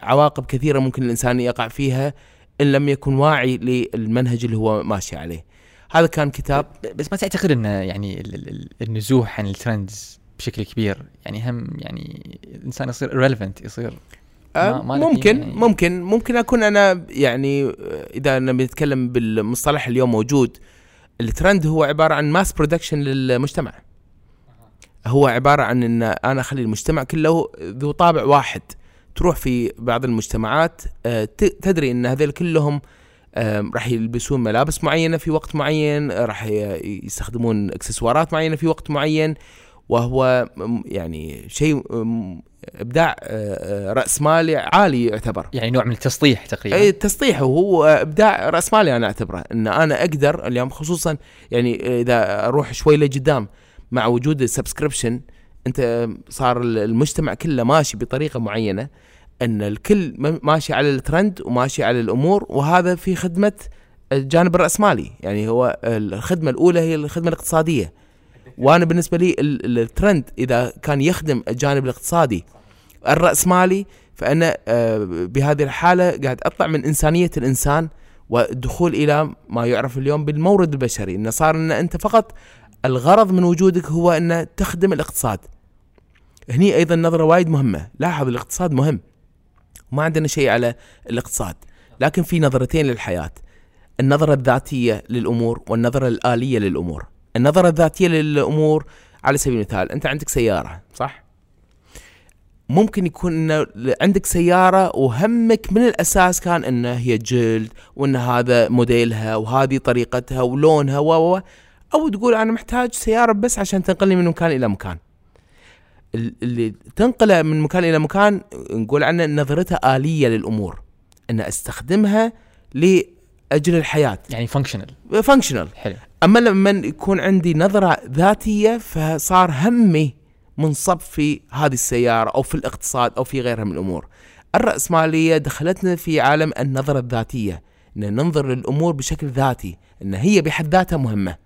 عواقب كثيرة ممكن الإنسان يقع فيها إن لم يكن واعي للمنهج اللي هو ماشي عليه. هذا كان كتاب. بس ما تعتقد انه يعني ال- ال- ال- النزوح عن الترندز بشكل كبير يعني هم يعني الإنسان يصير irrelevant يصير ما- أه، ما ممكن يعني. ممكن ممكن أكون أنا يعني آه، إذا نبي نتكلم بالمصطلح اليوم موجود الترند هو عبارة عن mass production للمجتمع. هو عبارة عن إن أنا أخلي المجتمع كله ذو طابع واحد. تروح في بعض المجتمعات آه، تدري إن هذول كلهم آم، راح يلبسون ملابس معينة في وقت معين آه، راح يستخدمون إكسسوارات معينة في وقت معين وهو يعني شيء إبداع آه، آه، رأس مالي عالي يعتبر. يعني نوع من التسطيح تقريبا. إي التسطيح وهو إبداع رأس مالي أنا أعتبره إن أنا أقدر اليوم خصوصا يعني إذا أروح شوي لقدام مع وجود ال subscription أنت صار المجتمع كله ماشي بطريقة معينة إن الكل ماشي على الترند وماشي على الأمور وهذا في خدمة الجانب الراسمالي يعني هو الخدمة الأولى هي الخدمة الاقتصادية. وأنا بالنسبة لي ال- ال- الترند إذا كان يخدم الجانب الاقتصادي الراسمالي فأنا آه، بهذه الحالة قاعد أطلع من إنسانية الإنسان والدخول إلى ما يعرف اليوم بالمورد البشري. انه صار إن أنت فقط الغرض من وجودك هو إن تخدم الاقتصاد. هني أيضا نظرة وايد مهمة. لاحظ الاقتصاد مهم. وما عندنا شيء على الاقتصاد لكن في نظرتين للحياة. النظرة الذاتية للأمور والنظرة الآلية للأمور. النظرة الذاتية للأمور على سبيل المثال أنت عندك سيارة صح؟ ممكن يكون إنه عندك سيارة وهمك من الأساس كان إنه هي جلد وإن هذا موديلها وهذه طريقتها ولونها و أو تقول أنا محتاج سيارة بس عشان تنقلني من مكان إلى مكان. ال- اللي تنقله من مكان إلى مكان نقول عنه نظرتها آلية للأمور. إن أستخدمها لأجل الحياة. يعني functional functional حلو. أما لما يكون عندي نظرة ذاتية فصار همي منصب في هذه السيارة أو في الاقتصاد أو في غيرها من الأمور. الرأسمالية دخلتنا في عالم النظرة الذاتية، إن ننظر للأمور بشكل ذاتي، إن هي بحد ذاتها مهمة.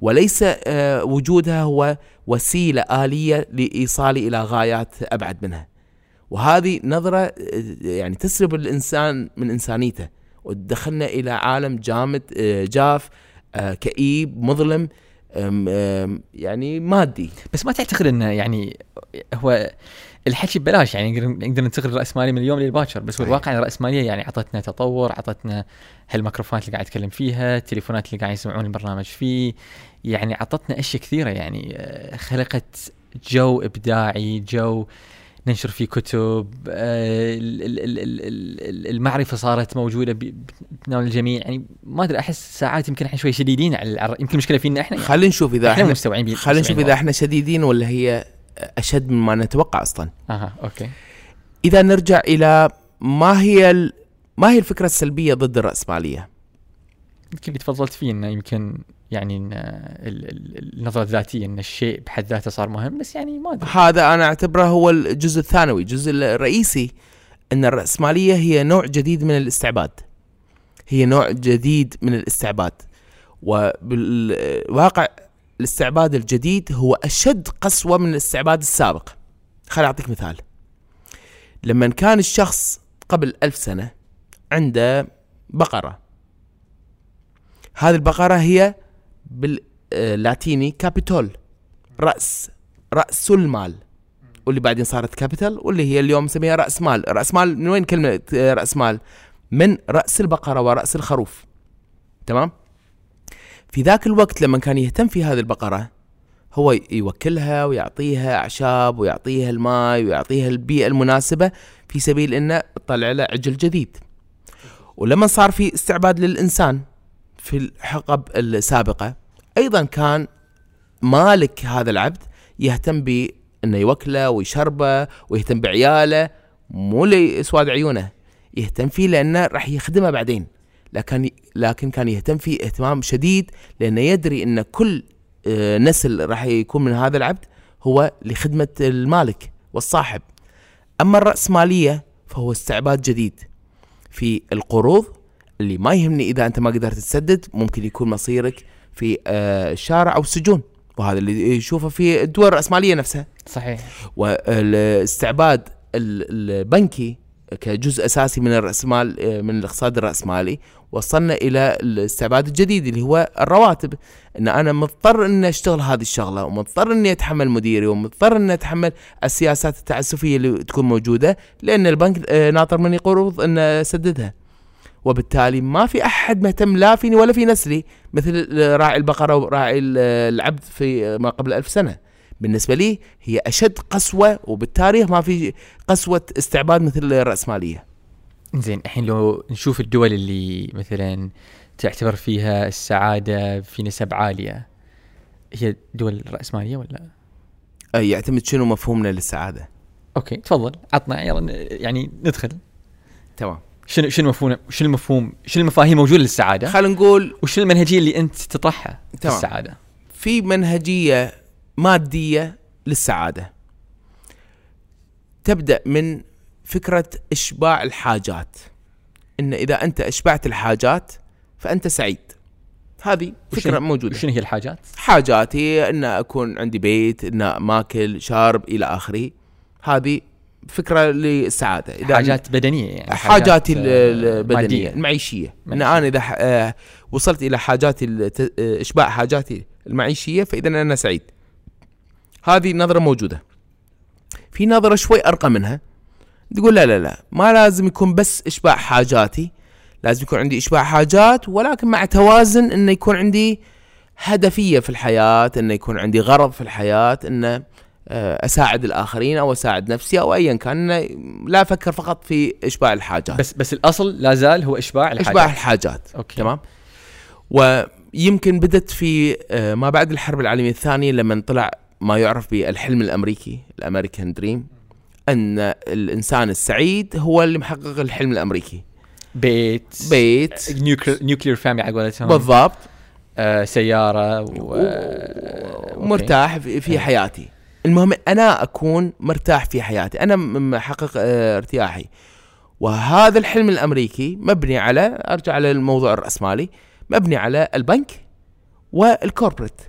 وليس آه، وجودها هو وسيلة آلية لايصالي إلى غايات أبعد منها. وهذه نظرة آه، يعني تسلب الإنسان من إنسانيته وتدخلنا إلى عالم جامد آه، جاف كئيب مظلم أم- أم، يعني مادي بس ما تعتقد انه يعني هو الحكي ببلاش يعني نقدر ننتقل الراسماليه من اليوم للباكر بس هو. الواقع الراسماليه يعني عطتنا تطور عطتنا هالميكروفونات اللي قاعد اتكلم فيها التليفونات اللي قاعد يسمعون البرنامج فيه يعني عطتنا أشياء كثيرة يعني آه، خلقت جو إبداعي جو ننشر فيه كتب آه، ال- ال- ال- ال- ال- المعرفة صارت موجودة بتناول الجميع. يعني ما أدري أحس ساعات يمكن إحنا شوي شديدين على يمكن المشكلة فينا إحنا. يعني خلينا نشوف إذا إحنا إحنا مستوعبين بي- خلينا نشوف إذا إحنا شديدين ولا هي أشد مما نتوقع أصلا. أها أوكي. إذا نرجع إلى ما هي ما هي الفكرة السلبية ضد الرأسمالية؟ يمكن اللي تفضلت فيه إنه يمكن يعني النظرة الذاتية إن الشيء بحد ذاته صار مهم بس يعني ما أدري. هذا أنا أعتبره هو الجزء الثانوي الجزء الرئيسي إن الرأسمالية هي نوع جديد من الاستعباد. هي نوع جديد من الاستعباد. وبالواقع الاستعباد الجديد هو أشد قسوة من الاستعباد السابق. خليني أعطيك مثال. لما كان الشخص قبل ألف سنة عنده بقرة. هذه البقرة هي باللاتيني capital. رأس راس المال واللي بعدين صارت capital واللي هي اليوم نسميها رأس مال. رأس مال من وين كلمة آه، رأس مال؟ من رأس البقرة ورأس الخروف. تمام؟ في ذاك الوقت لما كان يهتم في هذه البقرة هو يوكلها ويعطيها أعشاب ويعطيها الماء ويعطيها البيئة المناسبة في سبيل إنه تطلع له عجل جديد. ولما صار في استعباد للإنسان في الحقب السابقة أيضا كان مالك هذا العبد يهتم بأنه يوكله ويشربه ويهتم بعياله مو لسواد عيونه يهتم فيه لأنه راح يخدمه بعدين. لكن لكن كان يهتم فيه اهتمام شديد لأنه يدري أن كل آه، نسل راح يكون من هذا العبد هو لخدمة المالك والصاحب. أما الراسماليه فهو استعباد جديد في القروض اللي ما يهمني إذا أنت ما قدرت تسدد ممكن يكون مصيرك في آه، الشارع أو السجون وهذا اللي يشوفه في الدول الرأسمالية نفسها. صحيح. والاستعباد ال- البنكي كجزء أساسي من الرأسمال آه، من الاقتصاد الرأسمالي وصلنا إلى الاستعباد الجديد اللي هو الرواتب. إن أنا مضطر إني أشتغل هذه الشغلة ومضطر إني أتحمل مديري ومضطر إني أتحمل السياسات التعسفية اللي تكون موجودة لأن البنك آه، ناطر مني قروض ان اسددها وبالتالي ما في أحد مهتم لا فيني ولا في نسلي مثل راعي البقرة وراعي ال- العبد في ما قبل ألف سنة. بالنسبة لي هي أشد قسوة وبالتاريخ ما في قسوة استعباد مثل الراسماليه زين الحين لو نشوف الدول اللي مثلا تعتبر فيها السعادة في نسب عالية هي دول راسماليه ولا؟ يعتمد شنو مفهومنا للسعادة. أوكي تفضل عطنا يلا يعني ندخل. تمام. شنو شنو مفهوم شنو المفهوم شنو المفاهيم موجودة للسعادة؟ خلينا نقول وشنو المنهجية اللي أنت تطرحها في تمام. السعاده؟ في منهجية مادية للسعادة تبدأ من فكرة إشباع الحاجات إن إذا أنت أشبعت الحاجات فأنت سعيد هذه فكرة وشنو- موجودة وشنو هي الحاجات؟ حاجاتي إن أكون عندي بيت إن ماكل شارب إلى آخره هذه فكرة للسعادة. إذا حاجات بدنية يعني حاجاتي ال- آه، البدنيه مادية. المعيشيه إن. أنا إذا ح- آه، وصلت إلى حاجاتي آه، إشباع حاجاتي المعيشية فإذا أنا سعيد. هذه نظرة موجودة. في نظرة شوي أرقى منها. تقول لا لا لا ما لازم يكون بس إشباع حاجاتي. لازم يكون عندي إشباع حاجات ولكن مع توازن إنه يكون عندي هدفية في الحياة إنه يكون عندي غرض في الحياة إنه آه، أساعد الآخرين أو أساعد نفسي أو ايا كان لا أفكر فقط في إشباع الحاجات. بس بس الأصل لا زال هو إشباع الحاجات. إشباع الحاجات أوكي. تمام. ويمكن بدت في آه، ما بعد الحرب العالمية الثانية لما طلع ما يعرف بالحلم الأمريكي ال American dream أن الإنسان السعيد هو اللي محقق الحلم الأمريكي. بيت. بيت. Nuclear family على قولتهم. بالضبط. آه سيارة و... Okay. ومرتاح في في إيه. حياتي. المهم أنا أكون مرتاح في حياتي. أنا محقق آه، ارتياحي. وهذا الحلم الأمريكي مبني على أرجع على الموضوع الرأسمالي مبني على البنك وال corporate.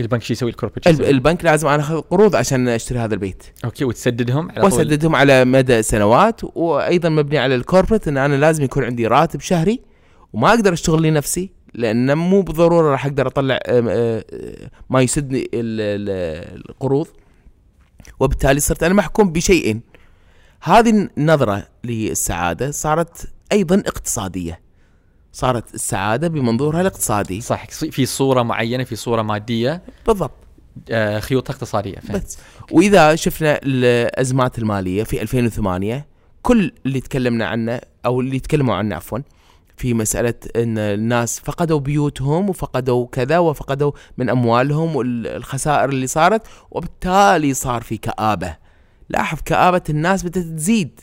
البنك شو يسوي؟ ال corporate الب- البنك لازم أنا أخذ قروض عشان أشتري هذا البيت. Okay وتسددهم على طول؟ وأسددهم على مدى سنوات وأيضا مبني على ال corporate إن أنا لازم يكون عندي راتب شهري وما أقدر أشتغل لنفسي لأن مو بالضروره راح أقدر أطلع آه، آه، ما يسدني ال- ال- القروض. وبالتالي صرت أنا محكوم بشيئين هذه النظرة للسعادة صارت أيضا اقتصادية. صارت السعادة بمنظورها الاقتصادي. صح في صورة معينة في صورة مادية. بالضبط. آه خيوطها اقتصادية فهمت. بس. وإذا شفنا الأزمات المالية في 2008 كل اللي تكلمنا عنه أو اللي تكلموا عنه عفوا في مسألة إن الناس فقدوا بيوتهم وفقدوا كذا وفقدوا من أموالهم والخسائر اللي صارت وبالتالي صار في كآبة. لاحظ كآبة الناس بدأت تزيد.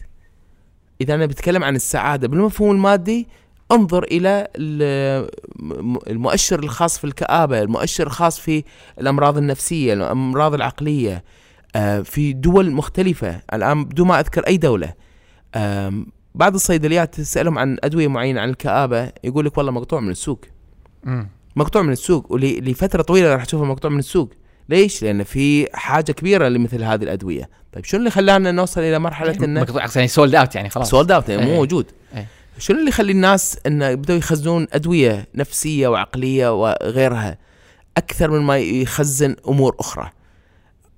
إذا أنا بتكلم عن السعادة بالمفهوم المادي انظر إلى المؤشر الخاص في الكآبة المؤشر الخاص في الأمراض النفسية الأمراض العقلية آه، في دول مختلفة. الآن بدون ما أذكر أي دولة آم، بعض الصيدليات تسألهم عن أدوية معينة عن الكآبة يقول لك والله مقطوع من السوق مم. مقطوع من السوق ولفتره طويلة راح تشوفه مقطوع من السوق ليش؟ لأن في حاجة كبيرة لمثل هذه الأدوية طيب شنو اللي خلانا نوصل إلى مرحلة انه مقطوع يعني sold out يعني خلاص sold out يعني مو إيه. موجود إيه. شنو اللي يخلي الناس انه بدأوا يخزنون أدوية نفسية وعقلية وغيرها أكثر من ما يخزن أمور أخرى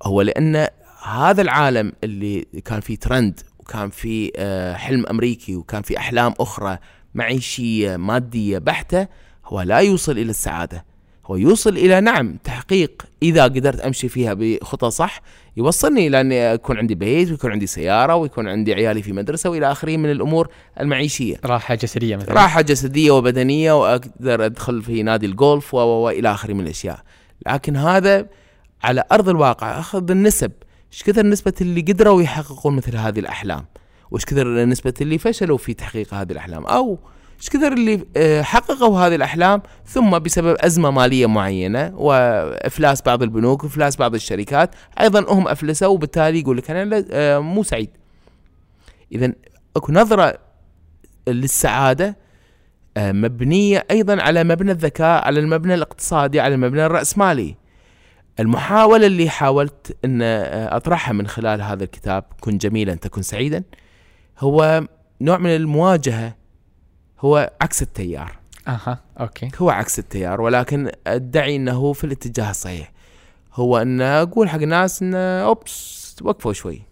هو لأن هذا العالم اللي كان فيه ترند وكان فيه آه، حلم أمريكي وكان فيه أحلام أخرى معيشية مادية بحتة هو لا يوصل إلى السعادة. هو يوصل إلى نعم تحقيق إذا قدرت أمشي فيها بخطى صح يوصلني إلى اني اكون عندي بيت ويكون عندي سيارة ويكون عندي عيالي في مدرسة وإلى آخره من الأمور المعيشية. راحة جسدية مثلا. راحة جسدية وبدنية وأقدر أدخل في نادي الجولف والى آخره من الأشياء. لكن هذا على أرض الواقع أخذ النسب إيش كثر نسبة اللي قدروا يحققون مثل هذه الأحلام؟ وإيش كثر نسبة اللي فشلوا في تحقيق هذه الأحلام؟ أو إيش كثر اللي آه، حققوا هذه الأحلام ثم بسبب أزمة مالية معينة وافلاس بعض البنوك وافلاس بعض الشركات أيضا هم أفلسوا وبالتالي يقول لك لا- آه، مو سعيد. اذا أكو نظرة للسعادة آه، مبنية أيضا على مبنى الذكاء على المبنى الاقتصادي على المبنى الرأسمالي. المحاولة اللي حاولت أن أطرحها من خلال هذا الكتاب كن جميلا تكن سعيدا هو نوع من المواجهة هو عكس التيار. أها أوكي. هو عكس التيار ولكن أدعي إنه في الاتجاه الصحيح. هو إن أقول حق الناس إن أوبس وقفوا شوي.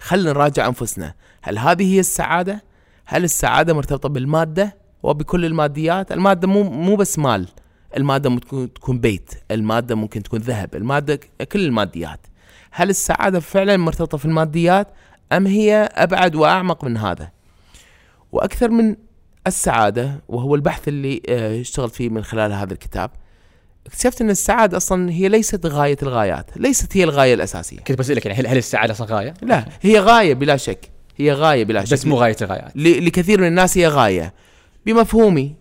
خلينا نراجع أنفسنا. هل هذه هي السعادة؟ هل السعادة مرتبطة بالمادة وبكل الماديات؟ المادة مو مو بس مال. المادة ممكن تكون بيت المادة ممكن تكون ذهب المادة كل الماديات. هل السعادة فعلا مرتبطة في الماديات أم هي أبعد وأعمق من هذا؟ وأكثر من السعادة وهو البحث اللي آه، اشتغلت فيه من خلال هذا الكتاب اكتشفت أن السعادة أصلا هي ليست غاية الغايات ليست هي الغاية الأساسية. كنت بسألك يعني هل هل السعادة أصلا غاية؟ لا هي غاية بلا شك هي غاية بلا شك. بس مو غاية الغايات. لكثير من الناس هي غاية. بمفهومي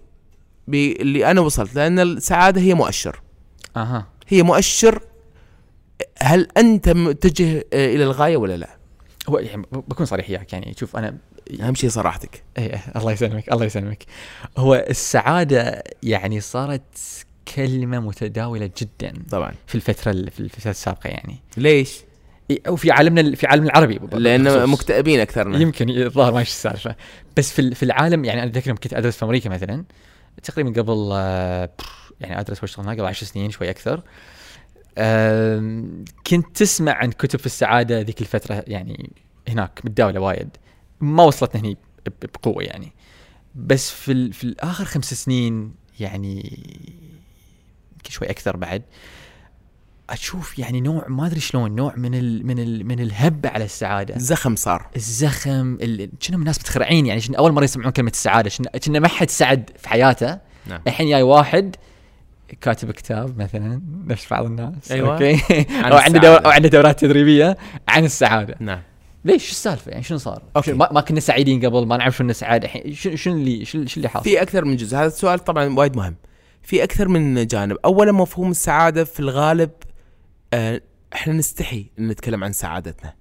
اللي أنا وصلت لأن السعادة هي مؤشر. أها. هي مؤشر هل أنت متجه إلى الغاية ولا لا؟ هو يعني بكون صريح وياك يعني شوف أنا أهم شيء صراحتك. إيه إيه، الله يسلمك الله يسلمك. هو السعادة يعني صارت كلمة متداولة جدا طبعا. في الفترة ال- في الفترة السابقة يعني. ليش؟ أو في عالمنا في عالمنا العربي لأن. مكتئبين أكثرنا. يمكن الظاهر ما إيش السالفة. بس في في العالم يعني أنا أتذكر كنت أدرس في أمريكا مثلا تقريبا قبل آه، يعني ادرس واشتغل هناك قبل 10 سنين شوي أكثر. كنت تسمع عن كتب في السعادة ذيك الفترة يعني هناك متداولة وايد. ما وصلتنا هني بقوة يعني. بس في في الآخر خمس سنين يعني يمكن شوي أكثر بعد أشوف يعني نوع ما أدري شلون نوع من ال من ال من الهبه على السعادة. زخم صار. الزخم ال- كأنهم الناس متخرعين يعني شن أول مرة يسمعون كلمة السعاده شن كنا ما حد سعد في حياته. نعم. الحين جاي واحد كاتب كتاب مثلا نفس بعض الناس. أيوة. Okay. عن (laughs) أو عنده. دور أو عنده دورات تدريبية عن السعادة. نعم. ليش؟ شو السالفة؟ يعني شنو صار؟ Okay. شنو ما, ما كنا سعيدين قبل ما نعرف شنو سعاده الحين. شنو شنو اللي شنو اللي حاصل؟ في أكثر من جزء. هذا السؤال طبعا وايد مهم. في أكثر من جانب. اولا مفهوم السعادة في الغالب إحنا نستحي إن نتكلم عن سعادتنا.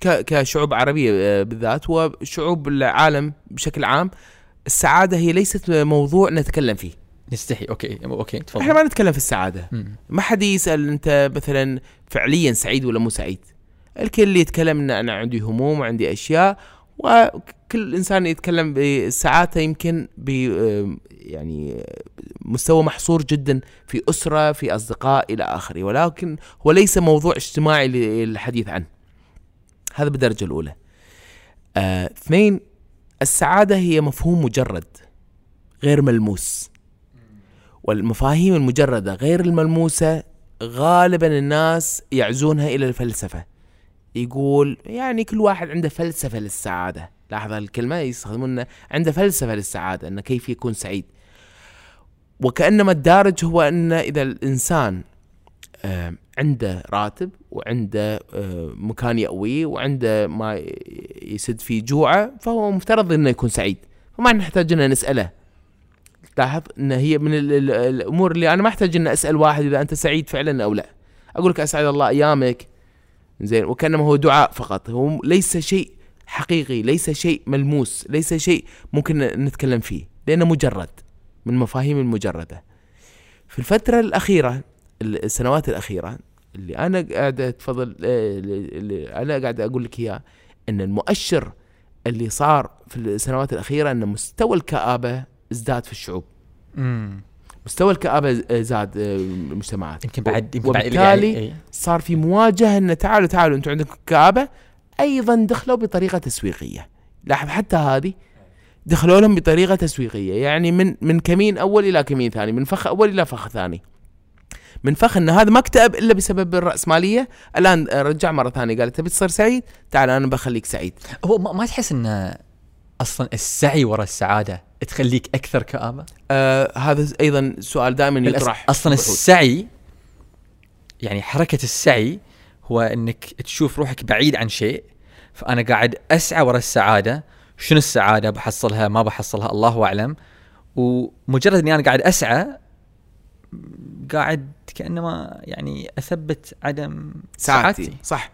كشعوب عربية آه، بالذات وشعوب العالم بشكل عام السعادة هي ليست موضوع نتكلم فيه. نستحي. Okay. Okay. إحنا تفضل ما نتكلم في السعادة. مم. ما حد يسأل أنت مثلا فعليا سعيد ولا مو سعيد. الكل يتكلم إن أنا عندي هموم وعندي أشياء وكل إنسان يتكلم بسعادته يمكن ب يعني مستوى محصور جدا في أسرة في أصدقاء إلى آخره. ولكن هو ليس موضوع اجتماعي للحديث عنه. هذا بالدرجة الأولى. آه، اثنين السعادة هي مفهوم مجرد غير ملموس. والمفاهيم المجردة غير الملموسة غالبا الناس يعزونها إلى الفلسفة. يقول يعني كل واحد عنده فلسفة للسعادة. لاحظ الكلمة يستخدمون عنده فلسفة للسعادة أنه كيف يكون سعيد. وكأنما الدارج هو أن إذا الإنسان عنده راتب وعنده مكان يأويه وعنده ما يسد فيه جوعه فهو مفترض أنه يكون سعيد. فما نحتاج أن نسأله. لاحظ إن هي من ال- ال- الأمور اللي أنا ما أحتاج ان أسأل واحد إذا أنت سعيد فعلا أو لا. أقول لك أسعد الله أيامك. زين. وكأنما هو دعاء فقط. هو ليس شيء حقيقي ليس شيء ملموس ليس شيء ممكن نتكلم فيه لأنه مجرد من مفاهيم المجردة في الفترة الأخيرة السنوات الأخيرة اللي أنا قاعد أتفضل آه، اللي أنا قاعد أقول لك إياه إن المؤشر اللي صار في السنوات الأخيرة إن مستوى الكآبة ازداد في الشعوب مم. مستوى الكآبة زاد آه، المجتمعات يمكن بعد يمكن بعد وبالتالي يعني- إيه. صار في مواجهة إن تعالوا تعالوا أنتم عندكم كآبة أيضا دخلوا بطريقة تسويقية. لاحظ حتى هذه دخلوا لهم بطريقة تسويقية. يعني من من كمين أول إلى كمين ثاني؟ من فخ أول إلى فخ ثاني. من فخ إن هذا ما اكتئب إلا بسبب الرأسمالية. الآن رجع مرة ثانية. قال تبي تصير سعيد؟ تعال أنا بخليك سعيد. هو ما, تحس إن أصلا السعي وراء السعادة تخليك أكثر كآبة؟ آه هذا أيضا سؤال دائما يطرح. أصلا بحوث. السعي يعني حركة السعي هو إنك تشوف روحك بعيد عن شيء فأنا قاعد أسعى وراء السعادة شنو السعادة؟ بحصلها ما بحصلها الله أعلم. ومجرد إني أنا قاعد أسعى قاعد كأنما يعني أثبت عدم سعادتي. سعادتي. صح.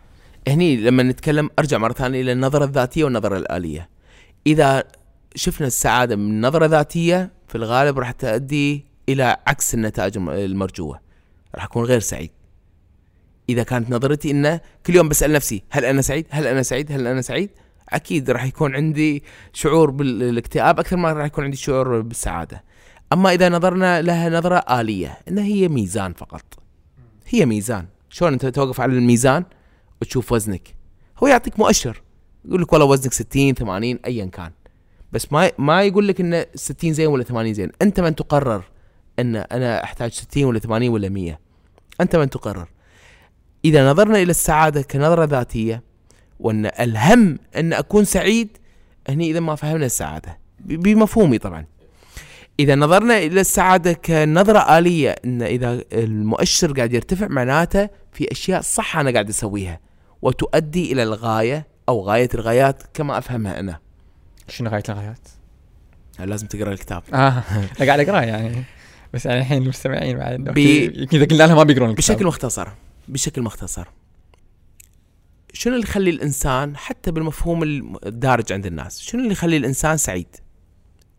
هني لما نتكلم أرجع مرة ثانية إلى النظرة الذاتية والنظرة الآلية. إذا شفنا السعادة من نظرة ذاتية في الغالب راح تؤدي إلى عكس النتائج الم- المرجوة. راح أكون غير سعيد. إذا كانت نظرتي إنه كل يوم بسأل نفسي هل أنا سعيد؟ هل أنا سعيد؟ هل أنا سعيد؟ أكيد راح يكون عندي شعور بالاكتئاب أكثر ما راح يكون عندي شعور بالسعادة. أما إذا نظرنا لها نظرة آلية إنها هي ميزان فقط. هي ميزان. شلون أنت توقف على الميزان وتشوف وزنك؟ هو يعطيك مؤشر. يقول لك والله وزنك 60 80 ايا كان. بس ما ما يقول لك ان 60 زين ولا 80 زين. أنت من تقرر إن أنا أحتاج 60 ولا 80 ولا 100 أنت من تقرر. إذا نظرنا إلى السعادة كنظرة ذاتية وأن الهم أن أكون سعيد هني إذا ما فهمنا السعادة. بمفهومي طبعا. إذا نظرنا إلى السعادة كنظرة آلية أن إذا المؤشر قاعد يرتفع معناته في أشياء صح أنا قاعد أسويها وتؤدي إلى الغاية أو غاية الغايات كما أفهمها أنا. شنو غاية الغايات؟ لازم تقرأ الكتاب. آه قاعد اقراه يعني. بس يعني الحين المستمعين بعد. يمكن إذا قلنا لهم ما بيقرون الكتاب. بشكل مختصر. بشكل مختصر. شنو اللي يخلي الإنسان حتى بالمفهوم الدارج عند الناس شنو اللي يخلي الإنسان سعيد؟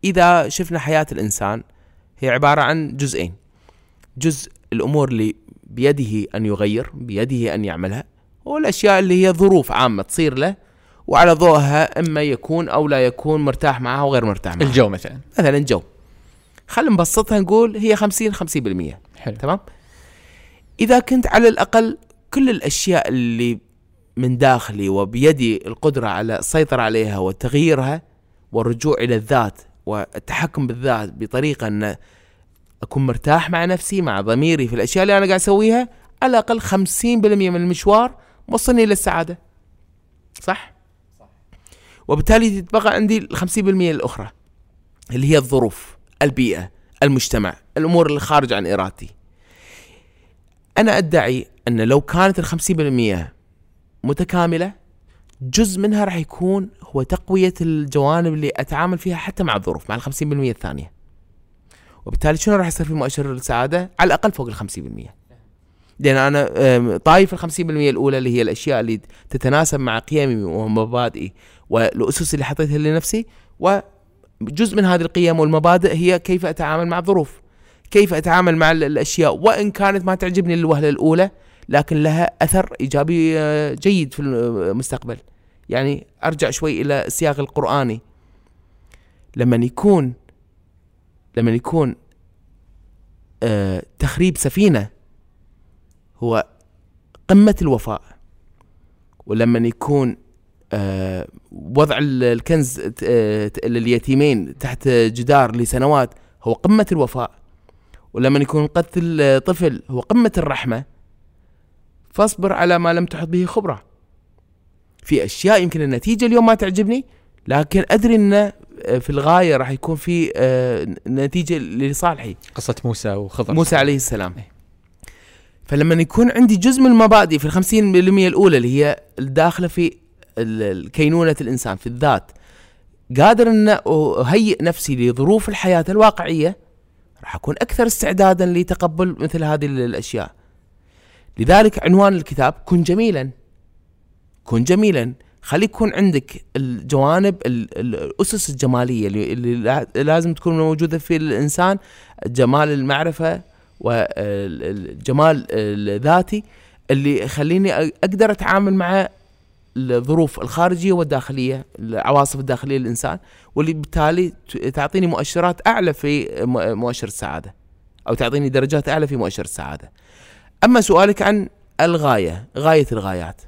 إذا شفنا حياة الإنسان هي عبارة عن جزئين. جزء الأمور اللي بيده أن يغير بيده أن يعملها والأشياء اللي هي ظروف عامة تصير له وعلى ضوءها إما يكون أو لا يكون مرتاح معها وغير مرتاح معها. الجو مثلا. مثلا جو خلينا نبسطها نقول هي 50 50% حلو. تمام؟ إذا كنت على الأقل كل الأشياء اللي من داخلي وبيدي القدرة على السيطره عليها وتغييرها والرجوع إلى الذات والتحكم بالذات بطريقة أن أكون مرتاح مع نفسي مع ضميري في الأشياء اللي أنا قاعد أسويها على الأقل 50% من المشوار وصلني للسعاده صح؟ وبالتالي تتبقى عندي ال 50% الأخرى اللي هي الظروف البيئة المجتمع الأمور اللي خارج عن إرادتي. أنا أدعي أن لو كانت ال 50% متكاملة جزء منها راح يكون هو تقوية الجوانب اللي أتعامل فيها حتى مع الظروف مع ال 50% الثانية. وبالتالي شنو راح يصير في مؤشر السعادة؟ على الأقل فوق ال 50% لأن أنا طايف ال 50% الأولى اللي هي الأشياء اللي تتناسب مع قيمي ومبادئي والأسس اللي حطيتها لنفسي وجزء من هذه القيم والمبادئ هي كيف أتعامل مع الظروف. كيف أتعامل مع الأشياء وإن كانت ما تعجبني للوهله الأولى لكن لها أثر إيجابي آه، جيد في المستقبل. يعني أرجع شوي إلى السياق القرآني. لما يكون لما يكون آه تخريب سفينة هو قمة الوفاء ولما يكون آه وضع الكنز لليتيمين تحت جدار لسنوات هو قمة الوفاء ولما يكون قتل طفل هو قمة الرحمة فاصبر على ما لم تحط به خبرة. في أشياء يمكن النتيجة اليوم ما تعجبني لكن أدري إن في الغاية راح يكون في آه، نتيجة لصالحي. قصة موسى وخضر. موسى عليه السلام. إيه. فلما يكون عندي جزء من المبادئ في الخمسين بالمية الأولى اللي هي الداخلة في كينونة الإنسان في الذات قادر أن أهيئ نفسي لظروف الحياة الواقعية راح أكون أكثر استعدادا لتقبل مثل هذه الأشياء. لذلك عنوان الكتاب كن جميلا كن جميلا. خلي يكون عندك الجوانب الأسس الجمالية اللي لازم تكون موجودة في الإنسان جمال المعرفة والجمال الذاتي اللي يخليني أقدر أتعامل مع الظروف الخارجية والداخلية العواصف الداخلية للإنسان واللي بالتالي تعطيني مؤشرات أعلى في مؤشر السعادة أو تعطيني درجات أعلى في مؤشر السعادة. أما سؤالك عن الغاية غاية الغايات.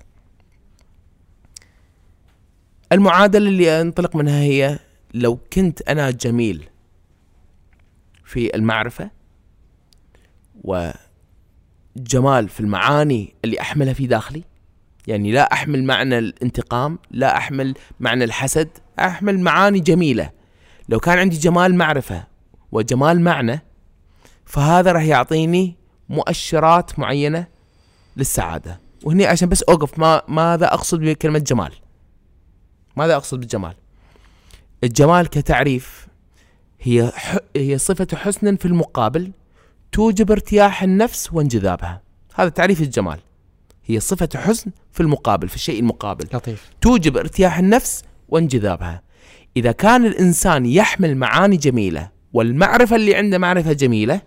المعادلة اللي أنطلق منها هي لو كنت أنا جميل في المعرفة وجمال في المعاني اللي أحملها في داخلي يعني لا أحمل معنى الانتقام لا أحمل معنى الحسد أحمل معاني جميلة. لو كان عندي جمال معرفة وجمال معنى فهذا راح يعطيني مؤشرات معينة للسعادة. وهني عشان بس أوقف ما ماذا أقصد بكلمة جمال؟ ماذا أقصد بالجمال؟ الجمال كتعريف هي هي صفة حسن في المقابل توجب ارتياح النفس وانجذابها. هذا تعريف الجمال. هي صفة حسن في المقابل في الشيء المقابل. لطيف. توجب ارتياح النفس وانجذابها. إذا كان الإنسان يحمل معاني جميلة والمعرفة اللي عنده معرفة جميلة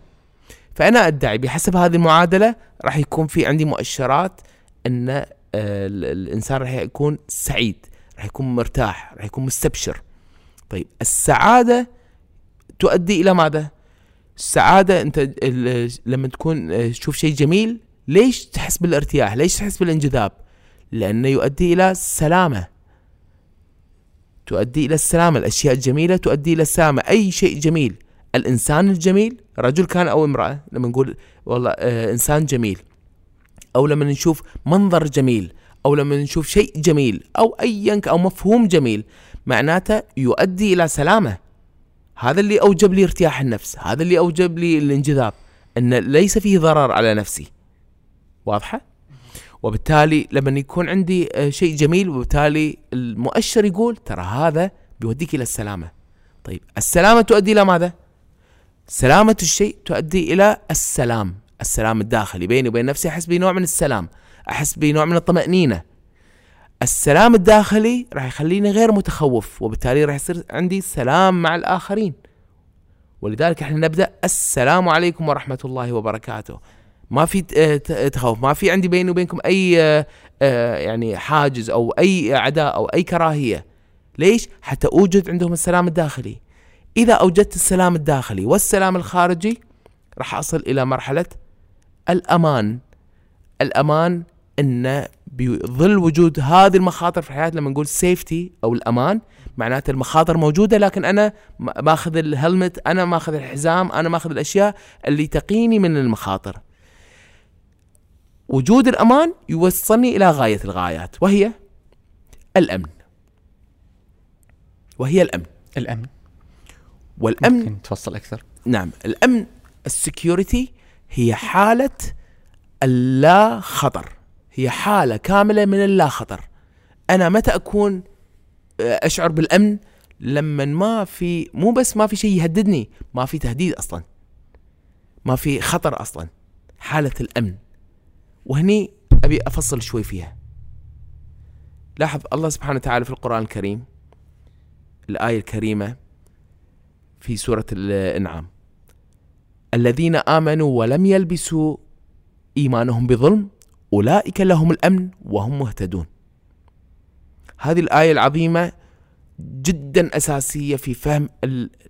فأنا أدعي بحسب هذه المعادلة راح يكون في عندي مؤشرات إن آه، ال- الإنسان راح يكون سعيد راح يكون مرتاح راح يكون مستبشر. طيب السعادة تؤدي إلى ماذا؟ السعادة أنت ال- لما تكون آه، تشوف شيء جميل ليش تحس بالارتياح؟ ليش تحس بالانجذاب؟ لأنه يؤدي إلى السلامة. تؤدي إلى السلامة. الأشياء الجميلة تؤدي إلى السلامة. أي شيء جميل. الإنسان الجميل رجل كان أو امرأة لما نقول والله آه إنسان جميل. أو لما نشوف منظر جميل أو لما نشوف شيء جميل أو ايا ك- أو مفهوم جميل معناته يؤدي إلى سلامة. هذا اللي أوجب لي ارتياح النفس. هذا اللي أوجب لي الانجذاب. إن ليس فيه ضرر على نفسي. واضحة؟ وبالتالي لما يكون عندي آه، شيء جميل وبالتالي المؤشر يقول ترى هذا بيوديك إلى السلامة. طيب السلامة تؤدي إلى ماذا؟ سلامة الشيء تؤدي إلى السلام السلام الداخلي بيني وبين نفسي. أحس بنوع من السلام أحس بنوع من الطمأنينة. السلام الداخلي راح يخليني غير متخوف وبالتالي راح يصير عندي سلام مع الآخرين. ولذلك إحنا نبدأ السلام عليكم ورحمة الله وبركاته. ما في آه، ت- تخوف. ما في عندي بيني وبينكم أي آه، آه، يعني حاجز أو أي عداء أو أي كراهية. ليش؟ حتى أوجد عندهم السلام الداخلي. إذا أوجدت السلام الداخلي والسلام الخارجي راح أصل إلى مرحلة الأمان. الأمان إن بظل وجود هذه المخاطر في الحياة لما نقول سيفتي أو الأمان معناته المخاطر موجودة لكن أنا ما- ماخذ الهلمت أنا ماخذ الحزام أنا ماخذ الأشياء اللي تقيني من المخاطر. وجود الأمان يوصلني إلى غاية الغايات وهي الأمن. وهي الأمن. الأمن. والأمن ممكن تفصل أكثر. نعم. الأمن السكيورتي هي حالة اللا خطر هي حالة كاملة من اللا خطر أنا متى أكون آه، أشعر بالأمن؟ لما ما في مو بس ما في شيء يهددني ما في تهديد أصلا. ما في خطر أصلا. حالة الأمن. وهني أبي أفصل شوي فيها. لاحظ الله سبحانه وتعالى في القرآن الكريم الآية الكريمة في سورة الأنعام. الذين آمنوا ولم يلبسوا إيمانهم بظلم أولئك لهم الأمن وهم مهتدون. هذه الآية العظيمة جدا أساسية في فهم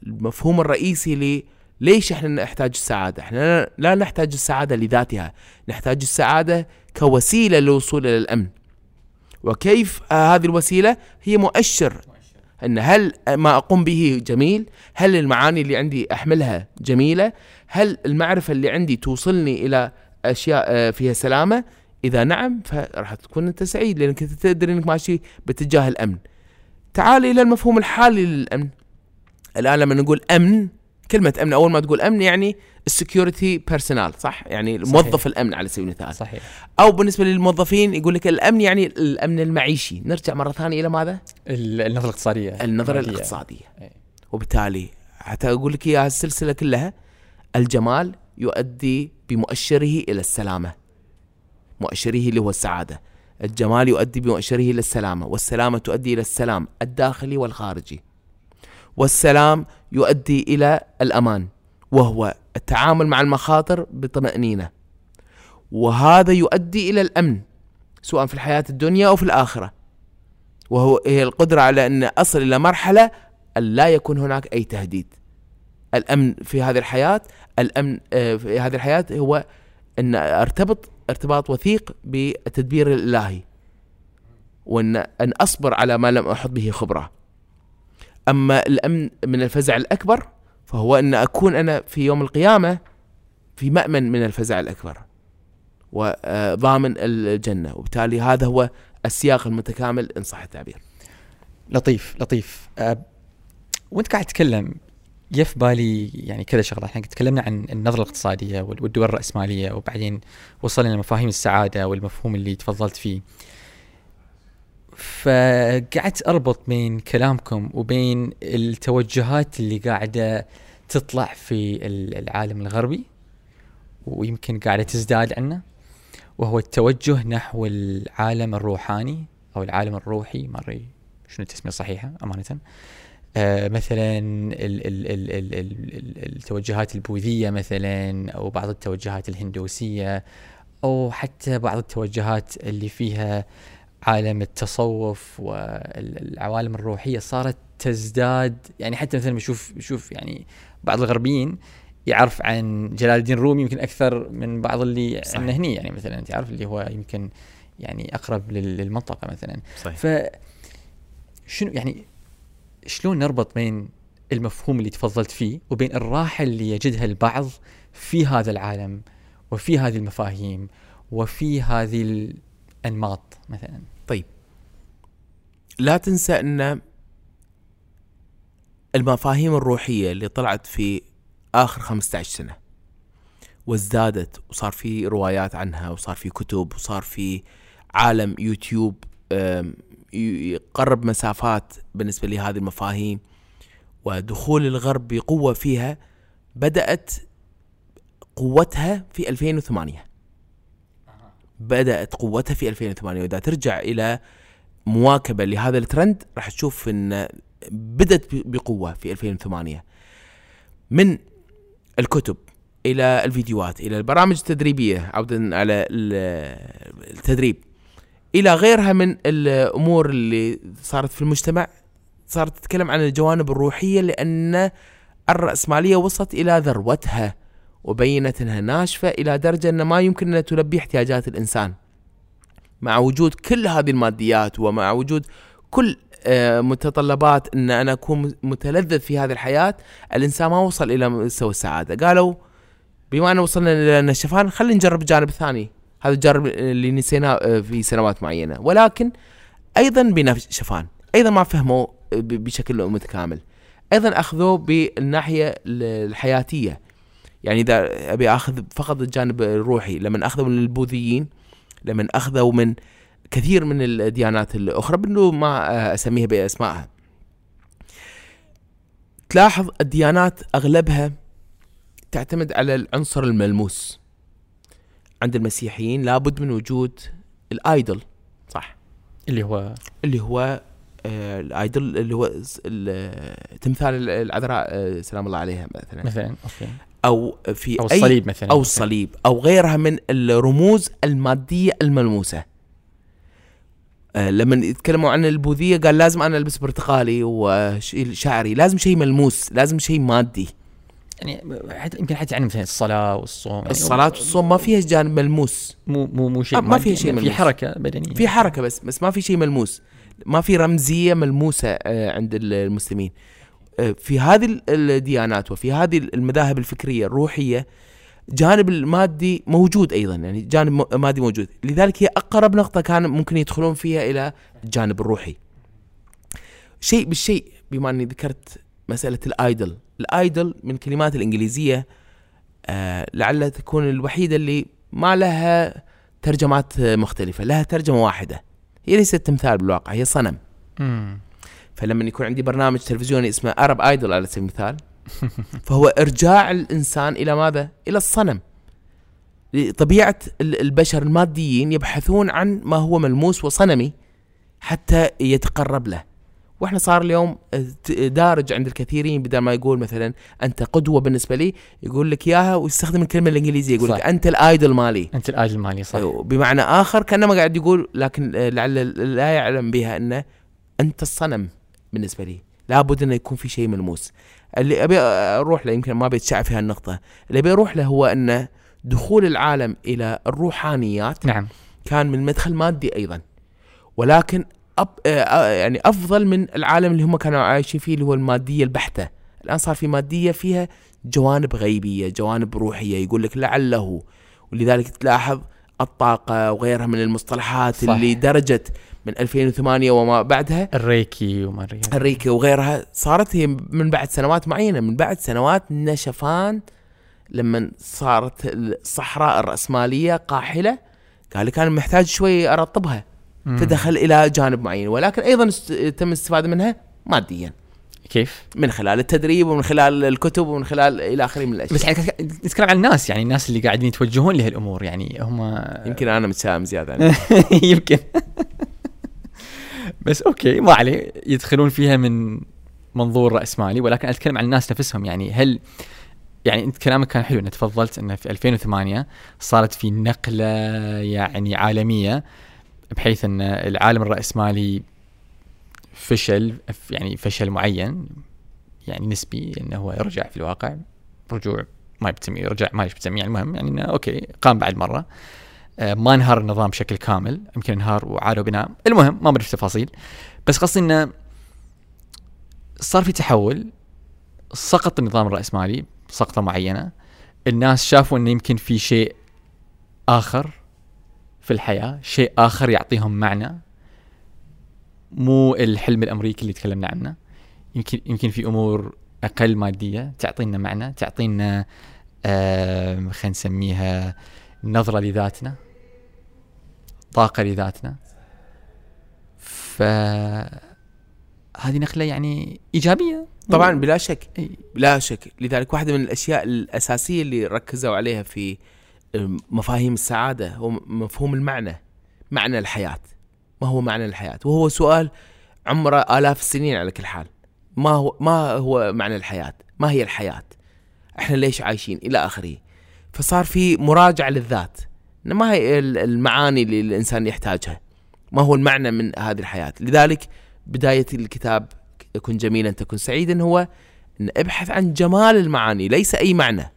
المفهوم الرئيسي ليش إحنا نحتاج السعادة؟ إحنا لا نحتاج السعادة لذاتها، نحتاج السعادة كوسيلة للوصول إلى الأمن. وكيف آه، هذه الوسيلة؟ هي مؤشر إن هل ما أقوم به جميل؟ هل المعاني اللي عندي أحملها جميلة؟ هل المعرفة اللي عندي توصلني إلى أشياء آه، فيها سلامة؟ إذا نعم فراح تكون أنت سعيد أنت تدري إنك ماشي باتجاه الأمن. تعال إلى المفهوم الحالي للأمن. الآن لما نقول أمن كلمة أمن أول ما تقول أمن يعني ال security personnel صح؟ يعني موظف الأمن على سبيل المثال. صحيح أو بالنسبة للموظفين يقول لك الأمن يعني الأمن المعيشي، نرجع مرة ثانية إلى ماذا؟ ال- النظرة الاقتصادية النظرة المالية. الاقتصادية إيه. وبالتالي حتى أقول لك إياها السلسلة كلها الجمال يؤدي بمؤشره إلى السلامة مؤشره اللي هو السعادة الجمال يؤدي بمؤشره إلى السلامة والسلامة تؤدي إلى السلام الداخلي والخارجي والسلام يؤدي إلى الأمان وهو التعامل مع المخاطر بطمأنينة. وهذا يؤدي إلى الأمن سواء في الحياة الدنيا أو في الآخرة. وهو هي القدرة على أن أصل إلى مرحلة أن لا يكون هناك أي تهديد. الأمن في هذه الحياة الأمن آه، في هذه الحياة هو أن أرتبط ارتباط وثيق بالتدبير الإلهي وأن أن أصبر على ما لم أحط به خبرة. أما الأمن من الفزع الأكبر فهو أن أكون أنا في يوم القيامة في مأمن من الفزع الأكبر وضامن الجنة. وبالتالي هذا هو السياق المتكامل إن صح التعبير. لطيف لطيف. أه وأنت قاعد تتكلم يف بالي يعني كذا شغلة. إحنا تكلمنا عن النظرة الاقتصادية وال- والدول الرأسمالية وبعدين وصلنا لمفاهيم السعادة والمفهوم اللي تفضلت فيه. فقعدت أربط بين كلامكم وبين التوجهات اللي قاعدة تطلع في ال- العالم الغربي ويمكن قاعدة تزداد عنه وهو التوجه نحو العالم الروحاني أو العالم الروحي ما أدري شنو التسمية الصحيحة أمانة. آه مثلا ال ال ال ال ال التوجهات البوذية مثلا أو بعض التوجهات الهندوسية أو حتى بعض التوجهات اللي فيها عالم التصوف والعوالم الروحية صارت تزداد. يعني حتى مثلا بشوف بشوف يعني بعض الغربيين يعرف عن جلال الدين الرومي يمكن أكثر من بعض اللي عندنا هني. يعني مثلا أنت عارف اللي هو يمكن يعني أقرب للمنطقة مثلا. صحيح. ف شنو يعني شلون نربط بين المفهوم اللي تفضلت فيه وبين الراحة اللي يجدها البعض في هذا العالم وفي هذه المفاهيم وفي هذه الأنماط؟ مثلا. طيب. لا تنسى أن المفاهيم الروحية اللي طلعت في آخر 15 سنة وازدادت وصار في روايات عنها وصار في كتب وصار في عالم يوتيوب يقرب مسافات بالنسبة لهذه المفاهيم ودخول الغرب بقوة فيها بدأت قوتها في 2008 بدأت قوتها في 2008 وإذا ترجع إلى مواكبة لهذا الترند راح تشوف إن بدأت بقوة في 2008 من الكتب إلى الفيديوهات إلى البرامج التدريبية عودا على التدريب. إلى غيرها من الأمور اللي صارت في المجتمع صارت تتكلم عن الجوانب الروحية لأن الرأسمالية وصلت إلى ذروتها. وبينت انها ناشفة إلى درجة أن ما يمكن أن تلبي احتياجات الإنسان. مع وجود كل هذه الماديات ومع وجود كل آه، متطلبات أن أنا أكون متلذذ في هذه الحياة الإنسان ما وصل إلى مستوى السعادة. قالوا بما أن وصلنا إلى النشفان خلينا نجرب الجانب الثاني هذا الجانب اللي نسيناه آه، في سنوات معينة. ولكن أيضا بنشفان أيضا ما فهموا بشكل متكامل. أيضا أخذوه بالناحية الحياتية. يعني إذا أبي أخذ فقط الجانب الروحي لما أخذوا من البوذيين لما أخذوا من كثير من الديانات الأخرى بدون ما أسميها بأسمائها. تلاحظ الديانات أغلبها تعتمد على العنصر الملموس. عند المسيحيين لابد من وجود الآيدل صح؟ اللي هو اللي هو آه الآيدل اللي هو تمثال العذراء آه سلام الله عليها مثلا. مثلا أوكي. أو في أو الصليب مثلا. أو الصليب أو غيرها من الرموز المادية الملموسة. آه لما يتكلموا عن البوذية قال لازم أنا ألبس برتقالي وشعري لازم شيء ملموس لازم شيء مادي. يعني حتى يمكن حتى يعني مثلا الصلاة والصوم يعني الصلاة والصوم ما فيها جانب ملموس. مو مو مو شيء ما فيها شيء يعني ملموس. في حركة بدنية. في حركة بس بس ما في شيء ملموس. ما في رمزية ملموسة آه، عند المسلمين. آه، في هذه الديانات وفي هذه المذاهب الفكرية الروحية جانب المادي موجود أيضا يعني جانب مادي موجود. لذلك هي أقرب نقطة كان ممكن يدخلون فيها إلى الجانب الروحي. شيء بالشيء بما أني ذكرت مسألة الآيدل. الآيدل من كلمات الإنجليزية آه لعل تكون الوحيدة اللي ما لها ترجمات مختلفة لها ترجمة واحدة. هي ليست تمثال بالواقع هي صنم. فلما يكون عندي برنامج تلفزيوني اسمه ارب ايدل على سبيل المثال فهو إرجاع الإنسان إلى ماذا؟ إلى الصنم. طبيعه البشر الماديين يبحثون عن ما هو ملموس وصنمي حتى يتقرب له. وإحنا صار اليوم دارج عند الكثيرين بدل ما يقول مثلا أنت قدوة بالنسبة لي يقول لك إياها ويستخدم الكلمة الإنجليزية يقول صح. لك أنت الآيدل مالي أنت الآيدل مالي صح بمعنى آخر كانما قاعد يقول لكن لعل لا يعلم بها أنه أنت الصنم بالنسبة لي. لابد إنه يكون في شيء ملموس. اللي أبي أروح له يمكن ما بيتشعب في هالنقطة. اللي أبي أروح له هو إن دخول العالم إلى الروحانيات نعم. كان من مدخل مادي أيضا. ولكن أب آه يعني أفضل من العالم اللي هم كانوا عايشين فيه اللي هو المادية البحتة. الآن صار في مادية فيها جوانب غيبية جوانب روحية. يقول لك لعله. ولذلك تلاحظ الطاقة وغيرها من المصطلحات صح. اللي درجت من 2008 وما بعدها. الريكي وما الريكي وغيرها صارت هي من بعد سنوات معينة من بعد سنوات نشفان لما صارت الصحراء الرأسمالية قاحلة. قال أنا محتاج شوي أرطبها. فدخل إلى جانب معين ولكن أيضا تم الاستفادة منها ماديا. كيف؟ من خلال التدريب ومن خلال الكتب ومن خلال إلى آخره من الأشياء. بس يعني نتكلم عن الناس يعني الناس اللي قاعدين يتوجهون لهالأمور يعني هم يمكن أنا متشائم زيادة. (laughs) يمكن. بس أوكي ما عليه. يدخلون فيها من منظور رأسمالي ولكن أتكلم عن الناس نفسهم. يعني هل يعني أنت كلامك كان حلو إنك تفضلت إنه في 2008 صارت في نقلة يعني عالمية بحيث إن العالم الرأسمالي فشل يعني فشل معين يعني نسبي انه هو رجع في الواقع. رجوع ما بتسميه رجع ما بتسميه يعني المهم يعني إنه أوكي قام بعد مرة. ما انهار النظام بشكل كامل يمكن انهار وعادوا بناء المهم ما بدي تفاصيل بس قصدي إنه صار في تحول سقط النظام الرأسمالي سقطة معينة. الناس شافوا إنه يمكن في شيء آخر في الحياة شيء آخر يعطيهم معنى. مو الحلم الأمريكي اللي تكلمنا عنه. يمكن يمكن في أمور أقل مادية تعطينا معنى تعطينا آه خلينا نسميها نظرة لذاتنا. طاقة لذاتنا. ف هذه نقله يعني إيجابية. طبعا بلا شك. بلا شك. لذلك واحدة من الأشياء الأساسية اللي ركزوا عليها في مفاهيم السعادة هو مفهوم المعنى معنى الحياة. ما هو معنى الحياة؟ وهو سؤال عمره آلاف السنين على كل حال. ما هو ما هو معنى الحياة؟ ما هي الحياة؟ إحنا ليش عايشين؟ إلى آخره. فصار في مراجعة للذات. ما هي ال- المعاني اللي الإنسان يحتاجها. ما هو المعنى من هذه الحياة. لذلك بداية الكتاب كن جميلا تكن سعيدا هو إن ابحث عن جمال المعاني. ليس أي معنى.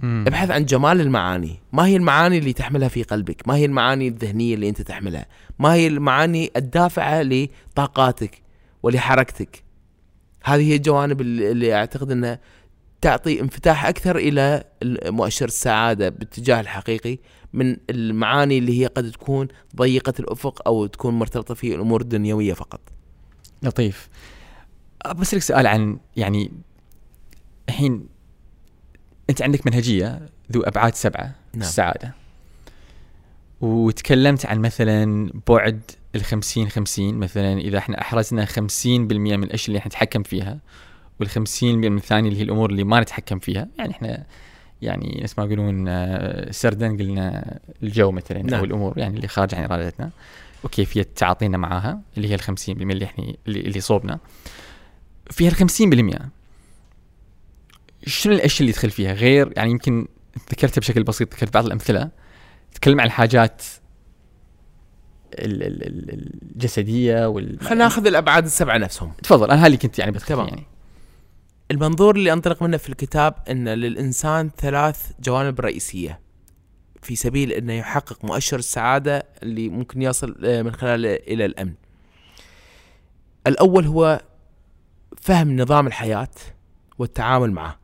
مم. ابحث عن جمال المعاني. ما هي المعاني اللي تحملها في قلبك؟ ما هي المعاني الذهنية اللي أنت تحملها؟ ما هي المعاني الدافعة لطاقاتك ولحركتك؟ هذه هي الجوانب اللي اللي أعتقد أنها تعطي انفتاح أكثر إلى مؤشر السعادة باتجاه الحقيقي من المعاني اللي هي قد تكون ضيقة الأفق أو تكون مرتبطة في الأمور الدنيوية فقط لطيف بسألك سؤال عن يعني الحين أنت عندك منهجية ذو أبعاد سبعة نعم. نعم. السعادة وتكلمت عن مثلا بعد ال 50 50 مثلا إذا إحنا أحرزنا 50% من الأشياء اللي إحنا نتحكم فيها وال 50% من الثانية اللي هي الأمور اللي ما نتحكم فيها. يعني إحنا يعني نفس ما يقولون آه، سردن قلنا الجو مثلا نعم. أو الأمور يعني اللي خارج عن إرادتنا وكيفية تعاطينا معاها اللي هي ال 50% اللي إحنا اللي, صوبنا. فيها ال 50% شنو الأشياء اللي يدخل فيها؟ غير يعني يمكن ذكرتها بشكل بسيط ذكرت بعض الأمثلة. تتكلم عن الحاجات ال- ال- ال- الجسدية وال خلينا ناخذ الأبعاد السبعة نفسهم. تفضل أنا هذه كنت يعني. فيه يعني. المنظور اللي أنطلق منه في الكتاب ان للإنسان ثلاث جوانب رئيسية في سبيل إنه يحقق مؤشر السعادة اللي ممكن يصل آه، من خلاله إلى الأمن. الأول هو فهم نظام الحياة والتعامل معه.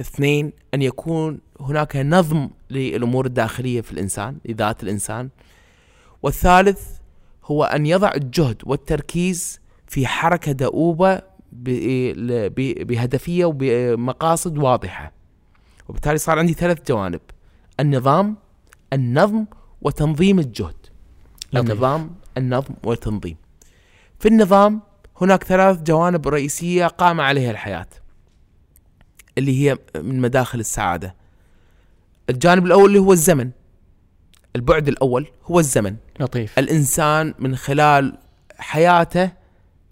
اثنين أن يكون هناك نظم للأمور الداخلية في الإنسان لذات الإنسان. والثالث هو أن يضع الجهد والتركيز في ل- ب- بهدفية وبمقاصد واضحة. وبالتالي صار عندي ثلاث جوانب. النظام النظم وتنظيم الجهد. لطيف. النظام النظم والتنظيم. في النظام هناك ثلاث جوانب رئيسية قام عليها الحياة اللي هي من مداخل السعادة. الجانب الأول اللي هو الزمن. البعد الأول هو الزمن. لطيف. الإنسان من خلال حياته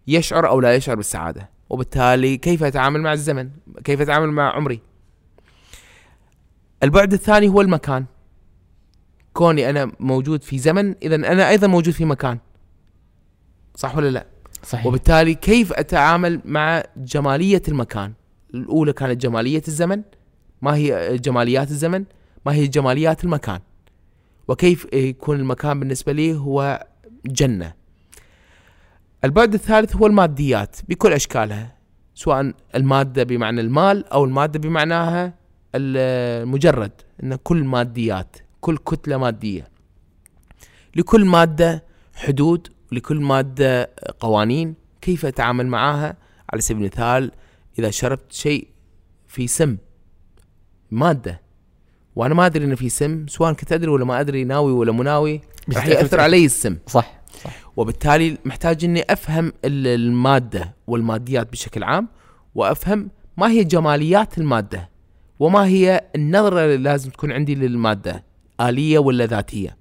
يشعر أو لا يشعر بالسعادة. وبالتالي كيف يتعامل مع الزمن؟ كيف يتعامل مع عمري؟ البعد الثاني هو المكان. كوني أنا موجود في زمن اذا أنا أيضا موجود في مكان. صح ولا لا؟ صحيح. وبالتالي كيف أتعامل مع جمالية المكان؟ الأولى كانت جمالية الزمن ما هي جماليات الزمن ما هي جماليات المكان. وكيف يكون المكان بالنسبة لي هو جنة؟ البعد الثالث هو الماديات بكل أشكالها سواء المادة بمعنى المال أو المادة بمعناها المجرد إن كل ماديات كل كتلة مادية. لكل مادة حدود لكل مادة قوانين كيف أتعامل معها على سبيل المثال إذا شربت شيء في سم مادة وأنا ما أدري إنه في سم سواء كنت أدري ولا ما أدري ناوي ولا مناوي راح يأثر علي السم. صح. صح. وبالتالي محتاج إني أفهم ال- المادة والماديات بشكل عام وأفهم ما هي جماليات المادة وما هي النظرة اللي لازم تكون عندي للمادة آلية ولا ذاتية.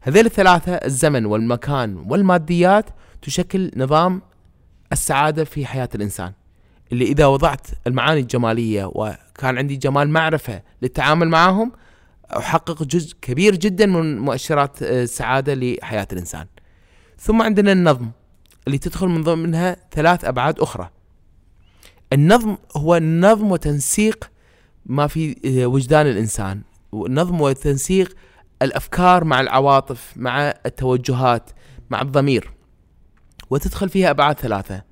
هذيل الثلاثة الزمن والمكان والماديات تشكل نظام السعادة في حياة الإنسان. اللي إذا وضعت المعاني الجمالية وكان عندي جمال معرفة للتعامل معهم أحقق جزء كبير جدا من مؤشرات آه، السعادة لحياة الإنسان. ثم عندنا النظم اللي تدخل من ضمنها ثلاث أبعاد أخرى. النظم هو نظم وتنسيق ما في آه، وجدان الإنسان، نظم وتنسيق الأفكار مع العواطف، مع التوجهات، مع الضمير. وتدخل فيها أبعاد ثلاثة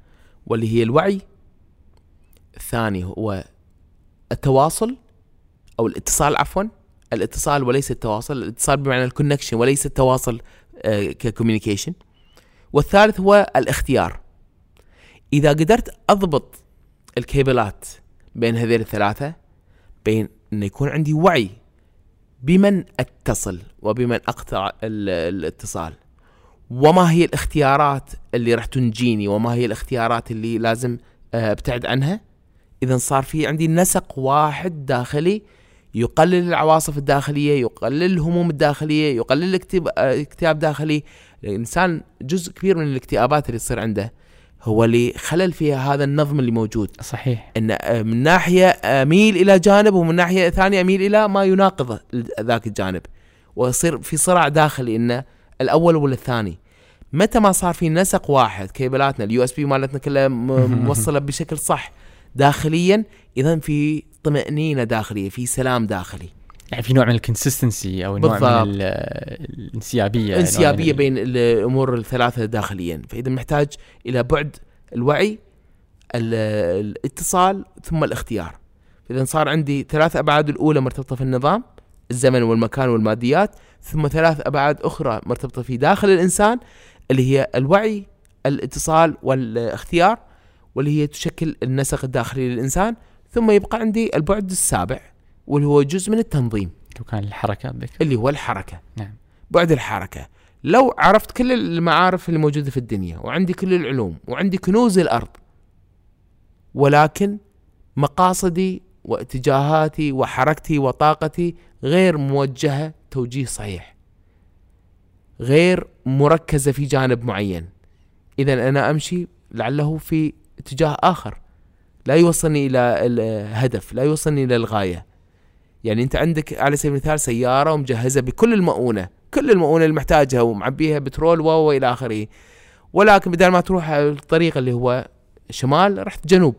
واللي هي الوعي الثاني هو التواصل أو الاتصال عفوا الاتصال وليس التواصل الاتصال بمعنى ال connection وليس التواصل آه، ك communication والثالث هو الاختيار. إذا قدرت أضبط الكيبلات بين هذين الثلاثة بين أن يكون عندي وعي بمن أتصل وبمن أقطع الاتصال وما هي الاختيارات اللي راح تجيني وما هي الاختيارات اللي لازم آه، أبتعد عنها إذا صار في عندي نسق واحد داخلي يقلل العواصف الداخلية يقلل الهموم الداخلية يقلل الاكتئاب داخلي الإنسان جزء كبير من الاكتئابات اللي تصير عنده هو اللي خلل فيها هذا النظم اللي موجود. صحيح. إن آه، من ناحية اميل إلى جانب ومن ناحية ثانية اميل إلى ما يناقض ذاك الجانب. ويصير في صراع داخلي إنه الأول ولا الثاني. متى ما صار في نسق واحد كيبلاتنا ال USB مالتنا كلها (laughs) موصلة بشكل صح داخليا اذا في طمأنينة داخلية في سلام داخلي. يعني في نوع من ال consistency أو نوع بالضبط. من الانسيابية انسيابيه بين الأمور الثلاثة داخليا. فإذا محتاج إلى بعد الوعي الاتصال ثم الاختيار. اذا صار عندي ثلاث أبعاد الأولى مرتبطة في النظام الزمن والمكان والماديات ثم ثلاث أبعاد أخرى مرتبطة في داخل الإنسان اللي هي الوعي الاتصال والاختيار واللي هي تشكل النسق الداخلي للإنسان ثم يبقى عندي البعد السابع. واللي هو جزء من التنظيم. وكان الحركة بك. اللي هو الحركة. نعم. بعد الحركة لو عرفت كل المعارف اللي موجودة في الدنيا وعندي كل العلوم وعندي كنوز الأرض ولكن مقاصدي واتجاهاتي وحركتي وطاقتي غير موجهة توجيه صحيح. غير مركزة في جانب معين. إذا أنا أمشي لعله في اتجاه آخر. لا يوصلني إلى الهدف لا يوصلني إلى الغاية. يعني أنت عندك على سبيل المثال سيارة ومجهزة بكل المؤونة كل المؤونة اللي محتاجها ومعبيها بترول و إلى آخره. ولكن بدل ما تروح الطريق اللي هو شمال رحت جنوب.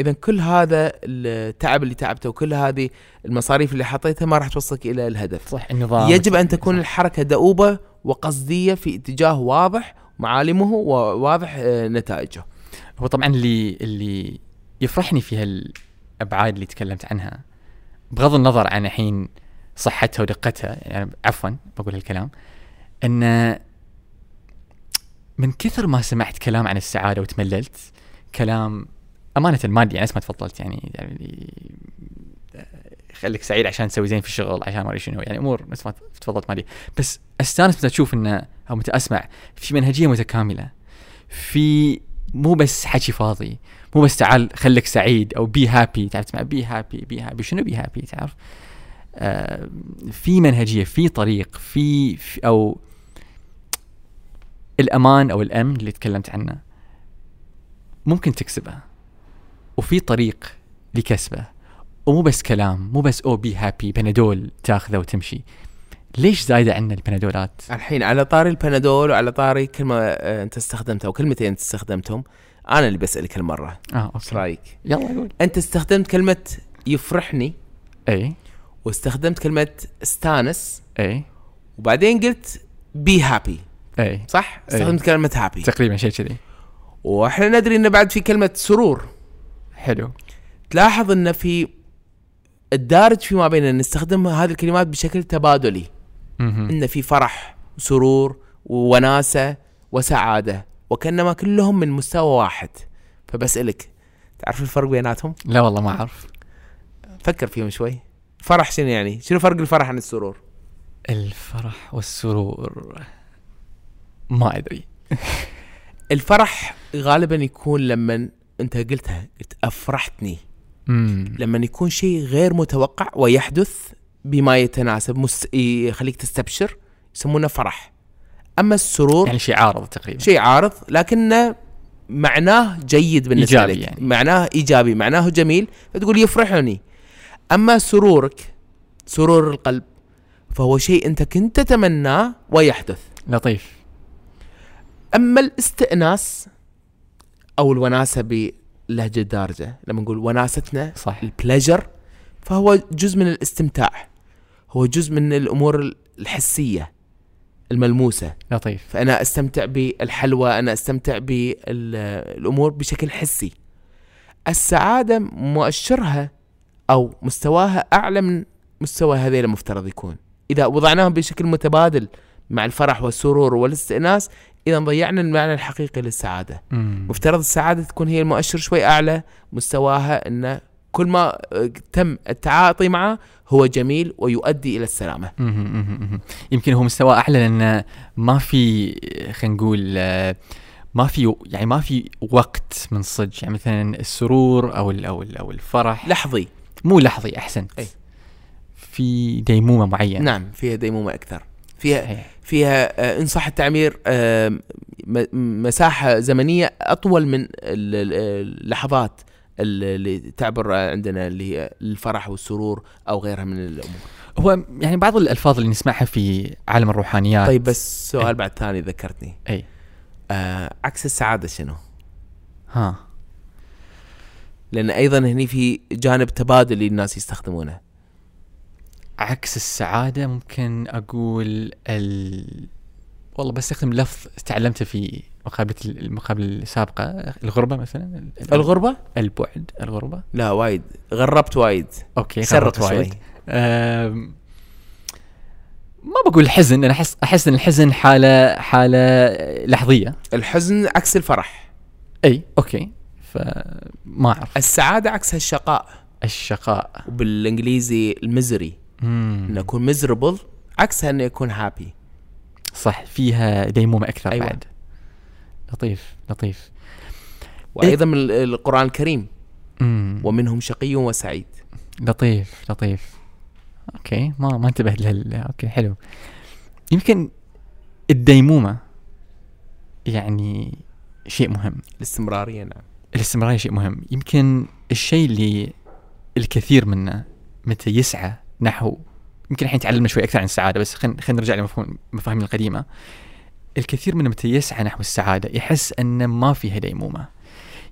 اذا كل هذا التعب اللي تعبته وكل هذه المصاريف اللي حطيتها ما راح توصلك إلى الهدف. صح النظام. يجب أن تكون الحركة دؤوبة وقصدية في اتجاه واضح معالمه وواضح آه، نتائجه. هو طبعا اللي اللي يفرحني في هالابعاد اللي تكلمت عنها. بغض النظر عن الحين صحتها ودقتها يعني عفوا بقول هالكلام إن من كثر ما سمعت كلام عن السعادة وتمللت كلام أمانة مادي يعني ما تفضلت يعني يعني خليك سعيد عشان تسوي زين في الشغل عشان ما أدري شنو يعني أمور مثل ما تفضلت مالي بس استانس متى أشوف انه أو متى اسمع في منهجية متكاملة في مو بس حكي فاضي مو بس تعال خليك سعيد أو be happy تعرف تسمع be happy be happy شنو be happy تعرف؟ آه في منهجية في طريق في, في أو الأمان أو الأمن اللي تكلمت عنه ممكن تكسبه. وفي طريق لكسبه. ومو بس كلام مو بس أو be happy بنادول تاخذه وتمشي. ليش زايدة عندنا البنادولات؟ الحين على طاري البنادول وعلى طاري كلمة آه، أنت استخدمتها أو كلمتين انت استخدمتهم أنا اللي بسألك هالمرة. آه okay. إيش رأيك؟ يلا. قول أنت استخدمت كلمة يفرحني اي واستخدمت كلمة استانس اي وبعدين قلت be happy اي صح؟ استخدمت كلمة happy تقريبا شيء كذي. وإحنا ندري انه بعد في كلمة سرور. حلو. تلاحظ إن في الدارج فيما بيننا نستخدم هذه الكلمات بشكل تبادلي. إن في فرح وسرور ووناسه وسعادة. وكأنما كلهم من مستوى واحد. فبسألك تعرف الفرق بيناتهم؟ لا والله ما أعرف. فكر فيهم شوي. فرح شنو يعني؟ شنو فرق الفرح عن السرور؟ الفرح والسرور ما أدري. (laughs) الفرح غالبا يكون لما أنت قلتها قلت أفرحتني. لما يكون شيء غير متوقع ويحدث بما يتناسب مس... يخليك تستبشر يسمونه فرح. أما السرور يعني شيء عارض تقريبا. شيء عارض لكنه معناه جيد بالنسبة إيجابي لك. يعني. معناه إيجابي معناه جميل. فتقول يفرحني. أما سرورك سرور القلب فهو شيء أنت كنت تتمناه ويحدث. لطيف. أما الاستئناس أو الوناسة بلهجة دارجة لما نقول وناستنا صح البليجر فهو جزء من الاستمتاع. هو جزء من الأمور الحسية. الملموسة. لطيف. فأنا أستمتع بالحلوى أنا أستمتع بالأمور بشكل حسي. السعادة مؤشرها أو مستواها أعلى من مستوى هذيل المفترض يكون. إذا وضعناهم بشكل متبادل مع الفرح والسرور والاستئناس إذا ضيعنا المعنى الحقيقي للسعادة. مم. مفترض السعادة تكون هي المؤشر شوي أعلى مستواها إنه كل ما آه، تم التعاطي معه هو جميل ويؤدي إلى السلامة. يمكن هو مستوى أعلى لأن ما في خلينا نقول آه، ما في يعني ما في وقت من صدق. يعني مثلا السرور أو ال أو ال أو الفرح. لحظي. مو لحظي أحسنت. أي. في ديمومة معينة. نعم فيها ديمومة أكثر. فيها صحيح. فيها آه، إن صح التعبير م- مساحة زمنية أطول من ال- ال- اللحظات. اللي تعبر عندنا اللي هي الفرح والسرور أو غيرها من الأمور. هو يعني بعض الألفاظ اللي نسمعها في عالم الروحانيات. طيب بس أي. سؤال بعد ثاني ذكرتني. اي آه عكس السعادة شنو؟ ها. لأن أيضا هني في جانب تبادلي الناس يستخدمونه. عكس السعادة ممكن أقول ال والله بستخدم لفظ تعلمته في مقابله المقابله السابقة الغربة مثلا؟ ال- الغربة؟ البعد الغربة. لا وايد. غربت وايد. okay شوي وايد. ما بقول الحزن أنا أحس أحس إن الحزن حالة حالة لحظية. الحزن عكس الفرح. أي okay. فما أعرف. السعادة عكسها الشقاء. الشقاء. وبالإنجليزي ال misery. انه أكون miserable عكسها انه يكون happy صح فيها ديمومة أكثر أيوة. بعد. لطيف لطيف. وأيضا من ال- القرآن الكريم. مم. ومنهم شقي وسعيد. لطيف لطيف. okay ما ما انتبهت لهال okay حلو. يمكن الديمومة يعني شيء مهم. الاستمرارية نعم. الاستمرارية شيء مهم. يمكن الشيء اللي الكثير منا متى يسعى نحو يمكن الحين تعلمنا شوي أكثر عن السعادة بس خلينا خلينا نرجع لمفهوم المفاهيم القديمة. الكثير منا متى يسعى نحو السعادة يحس ان ما فيها ديمومه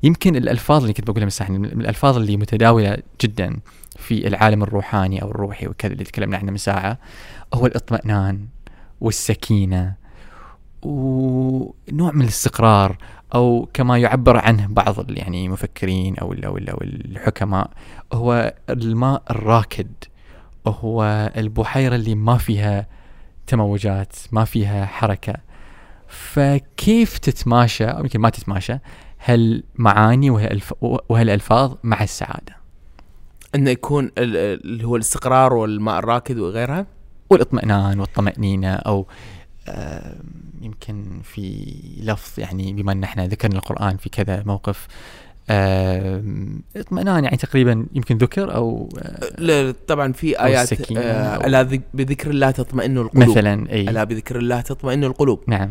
يمكن الألفاظ اللي كنت بقولها من ساعة من الألفاظ اللي متداولة جدا في العالم الروحاني أو الروحي وكذا اللي تكلمنا عنه من ساعة هو الاطمئنان والسكينة ونوع من الاستقرار أو كما يعبر عنه بعض يعني المفكرين أو ال أو الحكماء هو الماء الراكد هو البحيرة اللي ما فيها تموجات ما فيها حركة. فكيف تتماشى أو يمكن ما تتماشى هالمعاني وهالألف وهالألفاظ مع السعادة؟ إنه يكون ال- ال- اللي هو الاستقرار والماء الراكد وغيرها؟ والاطمئنان والطمأنينة أو آم، يمكن في لفظ يعني بما أن إحنا ذكرنا القرآن في كذا موقف اطمئنان يعني تقريبا يمكن ذكر أو آه، لا، طبعا في آيات آه ألا ذك- بذكر الله تطمئن القلوب. مثلا أي. ألا بذكر الله تطمئن القلوب. نعم.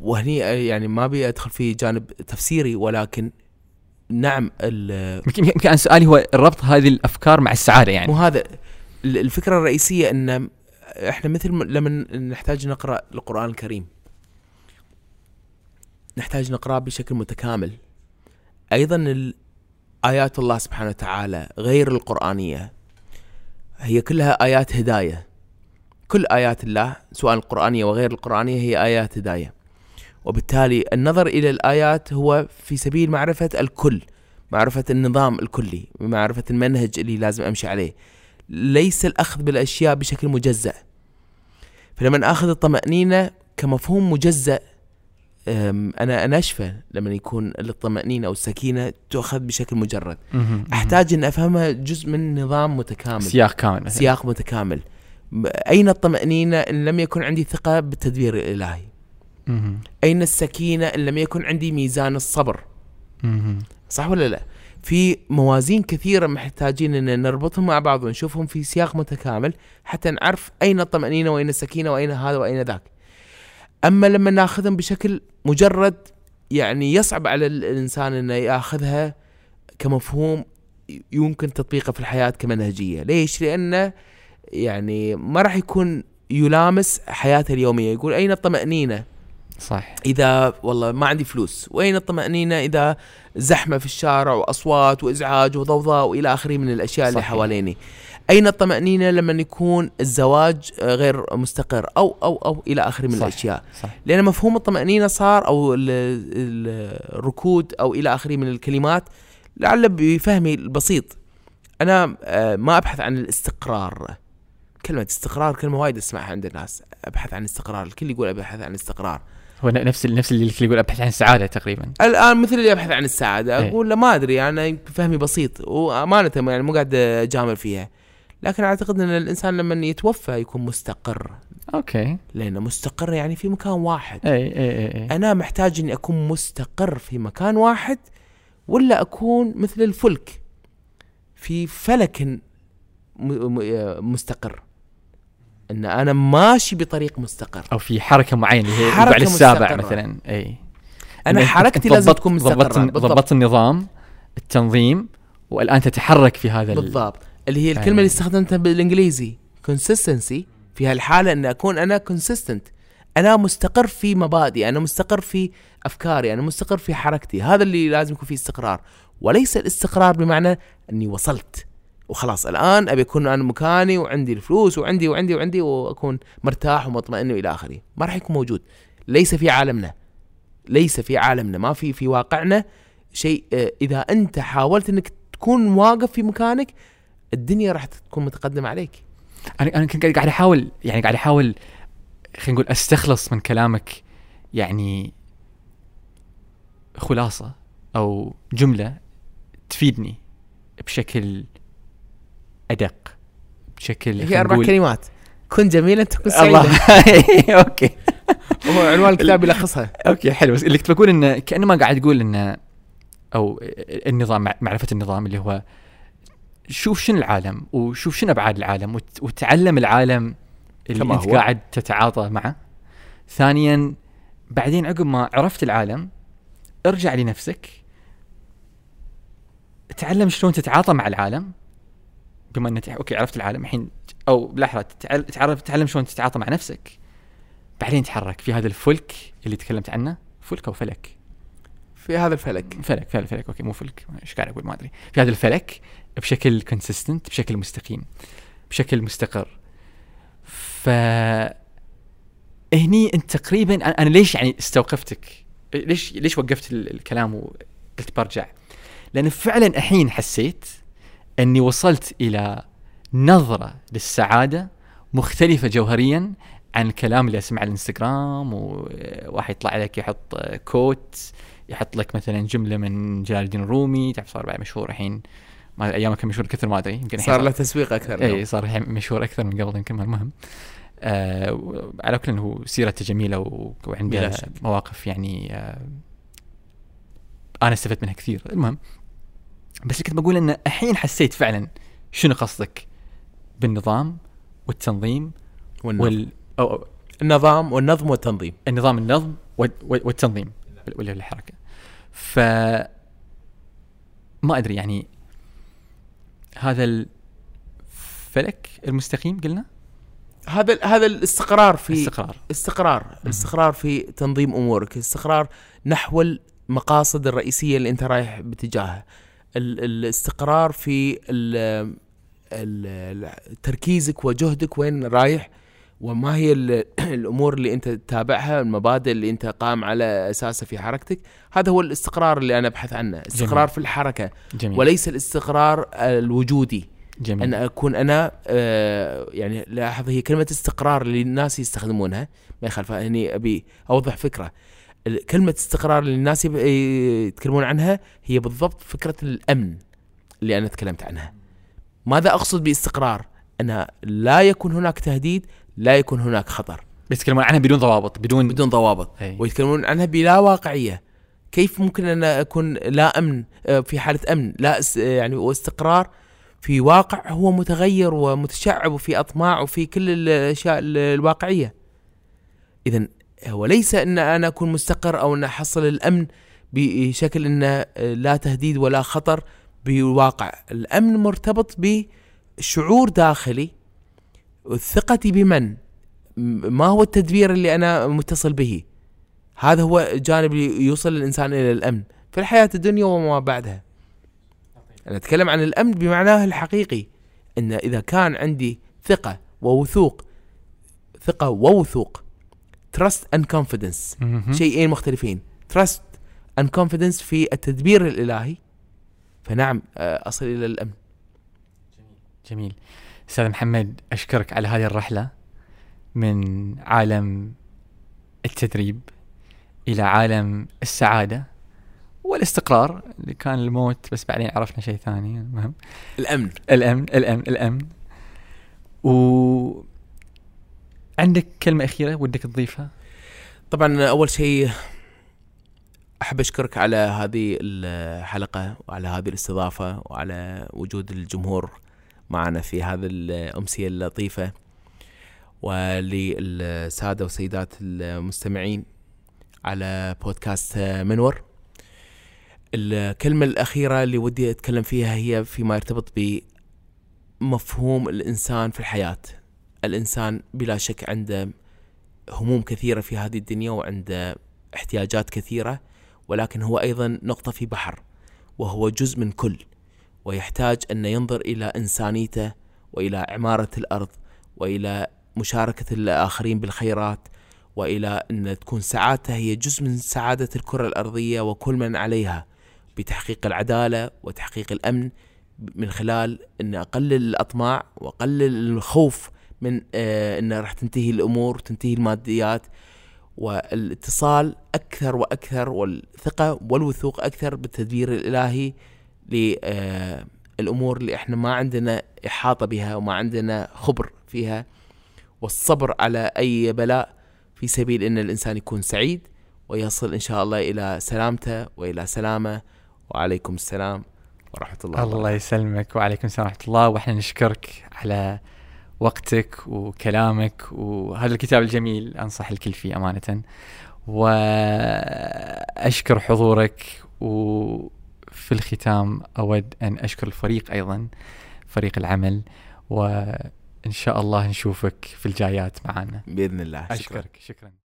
وهني آه، يعني ما أبي أدخل في جانب تفسيري ولكن نعم ال- يمكن سؤالي هو ربط هذه الأفكار مع السعادة يعني. مو هذا ال- الفكرة الرئيسية إن إحنا مثل لما نحتاج نقرأ القرآن الكريم نحتاج نقرأه بشكل متكامل. أيضا آيات الله سبحانه وتعالى غير القرآنية هي كلها آيات هداية. كل آيات الله سواء القرآنية وغير القرآنية هي آيات هداية. وبالتالي النظر إلى الآيات هو في سبيل معرفة الكل معرفة النظام الكلي معرفة المنهج اللي لازم أمشي عليه. ليس الأخذ بالأشياء بشكل مجزأ. فلما اخذ الطمأنينة كمفهوم مجزأ أنا أنا أشفى لما يكون الطمأنينة أو السكينة تؤخذ بشكل مجرد. أحتاج إن أفهمها جزء من نظام متكامل. سياق كامل. سياق متكامل. أين الطمأنينة إن لم يكن عندي ثقة بالتدبير الإلهي مهم، أين السكينة إن لم يكن عندي ميزان الصبر. صح ولا لا؟ في موازين كثيرة محتاجين إن نربطهم مع بعض ونشوفهم في سياق متكامل حتى نعرف أين الطمأنينة وأين السكينة وأين هذا وأين ذاك. أما لما ناخذهم بشكل مجرد يعني يصعب على ال- الإنسان إنه ياخذها كمفهوم يمكن تطبيقه في الحياة كمنهجية، ليش؟ لأنه يعني ما راح يكون يلامس حياته اليومية، يقول أين الطمأنينة؟ صح إذا والله ما عندي فلوس، وأين الطمأنينة إذا زحمة في الشارع وأصوات وإزعاج وضوضاء وإلى آخره من الأشياء اللي صحيح. حواليني. أين الطمأنينة لما يكون الزواج غير مستقر أو أو أو إلى آخره من صح. الأشياء. صح لأن مفهوم الطمأنينة صار أو ال- ال- الركود أو إلى آخره من الكلمات لعل بفهمي البسيط أنا آه، ما أبحث عن الاستقرار كلمة استقرار كلمة وايد أسمعها عند الناس أبحث عن استقرار الكل يقول أبحث عن استقرار. هو نفس نفس اللي الكل يقول أبحث عن السعاده تقريبا. الآن مثل اللي أبحث عن السعادة إيه. أقول لا ما أدري أنا فهمي بسيط وأمانة يعني مو قاعد أجامل فيها. لكن أعتقد إن الإنسان لما يتوفى يكون مستقر. okay. لأنه مستقر يعني في مكان واحد. اي اي اي, أي. أنا محتاج إني أكون مستقر في مكان واحد ولا أكون مثل الفلك في فلك مستقر. إن أنا ماشي بطريق مستقر. أو في حركة معينة هي حركة البعد السابع مستقرة. مثلا إي. أنا حركتي لازم تكون مستقرة ضبطت النظام التنظيم والآن تتحرك في هذا ال- بالضبط. اللي هي الكلمة أي. اللي استخدمتها بالإنجليزي consistency. في هالحالة إن أكون أنا consistent. أنا مستقر في مبادئي أنا مستقر في أفكاري أنا مستقر في حركتي. هذا اللي لازم يكون فيه استقرار. وليس الاستقرار بمعنى إني وصلت. وخلاص الآن أبي أكون أنا مكاني وعندي الفلوس وعندي وعندي وعندي وأكون مرتاح ومطمئن والى آخره. ما راح يكون موجود. ليس في عالمنا. ليس في عالمنا. ما في في واقعنا شيء آه، إذا أنت حاولت إنك تكون واقف في مكانك الدنيا راح تكون متقدمة عليك. أنا أنا كنت قاعد أحاول يعني قاعد أحاول خلينا نقول أستخلص من كلامك يعني خلاصة أو جملة تفيدني بشكل أدق بشكل هي أربع كلمات. كن جميلا تكون الله. سعيدا (laughs) okay. هو عنوان الكتاب يلخصها. okay حلو. بس اللي كنت بقول إنه كانه ما قاعد تقول إنه أو النظام مع- معرفة النظام اللي هو شوف شنو العالم وشوف شنو أبعاد العالم وت- وتعلم العالم اللي أنت هو. قاعد تتعاطى معه. ثانيا بعدين عقب ما عرفت العالم ارجع لنفسك. تعلم شلون تتعاطى مع العالم. بما إنك okay عرفت العالم الحين أو لحظة تتعل- تعرف تعلم شلون تتعاطى مع نفسك. بعدين تحرك في هذا الفلك اللي تكلمت عنه. فلك أو فلك؟ في هذا الفلك. فلك فلك فلك okay مو فلك. إيش قاعد أقول؟ ما أدري. في هذا الفلك بشكل consistent بشكل مستقيم بشكل مستقر. ف هني أنت تقريبا أنا ليش يعني استوقفتك؟ ليش ليش وقفت ال- الكلام وقلت برجع؟ لأن فعلا الحين حسيت أني وصلت إلى نظرة للسعادة مختلفة جوهريا عن الكلام اللي أسمعه على الإنستغرام وواحد يطلع لك يحط quote يحط لك مثلا جملة من جلال الدين الرومي تعرف صار بعد مشهور الحين ما أيامه كان مشهور كثر ما أدري يمكن صار له تسويق أكثر اي صار الحين مشهور أكثر من قبل يمكن المهم. آه على كل هو سيرته جميلة وعنده. مواقف يعني آه أنا استفدت منها كثير. المهم بس اللي كنت بقول انه الحين حسيت فعلا شنو قصدك؟ بالنظام والتنظيم والنظم. وال أو أو النظام والنظم والتنظيم. النظام النظم وال- وال- والتنظيم. ولا الحركه ف ما أدري يعني هذا الفلك المستقيم قلنا؟ هذا هذا الاستقرار في استقرار. استقرار. الاستقرار في تنظيم أمورك. الاستقرار نحو المقاصد الرئيسية اللي أنت رايح باتجاهها. الاستقرار في ال- ال- تركيزك وجهدك وين رايح. وما هي ال- الأمور اللي أنت تتابعها المبادئ اللي أنت قام على أساسها في حركتك. هذا هو الاستقرار اللي أنا أبحث عنه استقرار جميل. في الحركة. جميل. وليس الاستقرار الوجودي. جميل. أن أكون أنا آه يعني لاحظ هي كلمة استقرار اللي الناس يستخدمونها. ما يخالف هني أبي أوضح فكرة. كلمة استقرار اللي الناس يتكلمون عنها هي بالضبط فكرة الأمن اللي أنا تكلمت عنها. ماذا أقصد باستقرار؟ أنا لا يكون هناك تهديد لا يكون هناك خطر. بيتكلمون عنها بدون ضوابط بدون بدون ضوابط. أي. ويتكلمون عنها بلا واقعية. كيف ممكن أن أكون لا أمن آه، في حالة أمن؟ لا أس- يعني واستقرار في واقع هو متغير ومتشعب وفي أطماع وفي كل الأشياء ال- الواقعية. اذا وليس أن أنا أكون مستقر أو أن أحصل الأمن بشكل انه لا تهديد ولا خطر بواقع الأمن مرتبط بشعور داخلي ثقتي بمن ما هو التدبير اللي أنا متصل به؟ هذا هو اللي يوصل الإنسان إلى الأمن في الحياة الدنيا وما بعدها. أنا أتكلم عن الأمن بمعناه الحقيقي أن إذا كان عندي ثقة ووثوق ثقة ووثوق and confidence. مهم. شيئين مختلفين. Trust and confidence في التدبير الإلهي. فنعم آه، أصل إلى الأمن. جميل. أستاذ محمد أشكرك على هذه الرحلة من عالم التدريب إلى عالم السعادة والاستقرار. اللي كان الموت بس بعدين عرفنا شيء ثاني المهم الأمن. الأمن الأمن الأمن. و عندك كلمة أخيرة ودك تضيفها؟ طبعا أول شيء أحب أشكرك على هذه الحلقة وعلى هذه الاستضافة وعلى وجود الجمهور معنا في هذه الأمسية اللطيفة وللسادة والسيدات المستمعين على بودكاست منور. الكلمة الأخيرة اللي ودي أتكلم فيها هي فيما يرتبط بمفهوم الإنسان في الحياة. الإنسان بلا شك عنده هموم كثيرة في هذه الدنيا وعنده احتياجات كثيرة ولكن هو أيضا نقطة في بحر وهو جزء من كل ويحتاج أن ينظر إلى إنسانيته وإلى عمارة الأرض وإلى مشاركة الآخرين بالخيرات وإلى أن تكون سعادته هي جزء من سعادة الكرة الأرضية وكل من عليها بتحقيق العدالة وتحقيق الأمن من خلال أن أقلل الأطماع وأقلل الخوف من آه ان راح تنتهي الأمور تنتهي الماديات. والاتصال أكثر وأكثر والثقة والوثوق أكثر بالتدبير الإلهي للامور اللي إحنا ما عندنا إحاطة بها وما عندنا خبر فيها. والصبر على أي بلاء في سبيل إن الإنسان يكون سعيد ويصل إن شاء الله إلى سلامته وإلى سلامه. وعليكم السلام ورحمة الله الله يسلمك. وعليكم السلام ورحمة الله. وإحنا نشكرك على وقتك وكلامك وهذا الكتاب الجميل أنصح الكل فيه أمانة. وأشكر حضورك وفي الختام أود أن أشكر الفريق أيضا فريق العمل. وإن شاء الله نشوفك في الجايات معنا بإذن الله. شكرا. أشكرك. شكرا.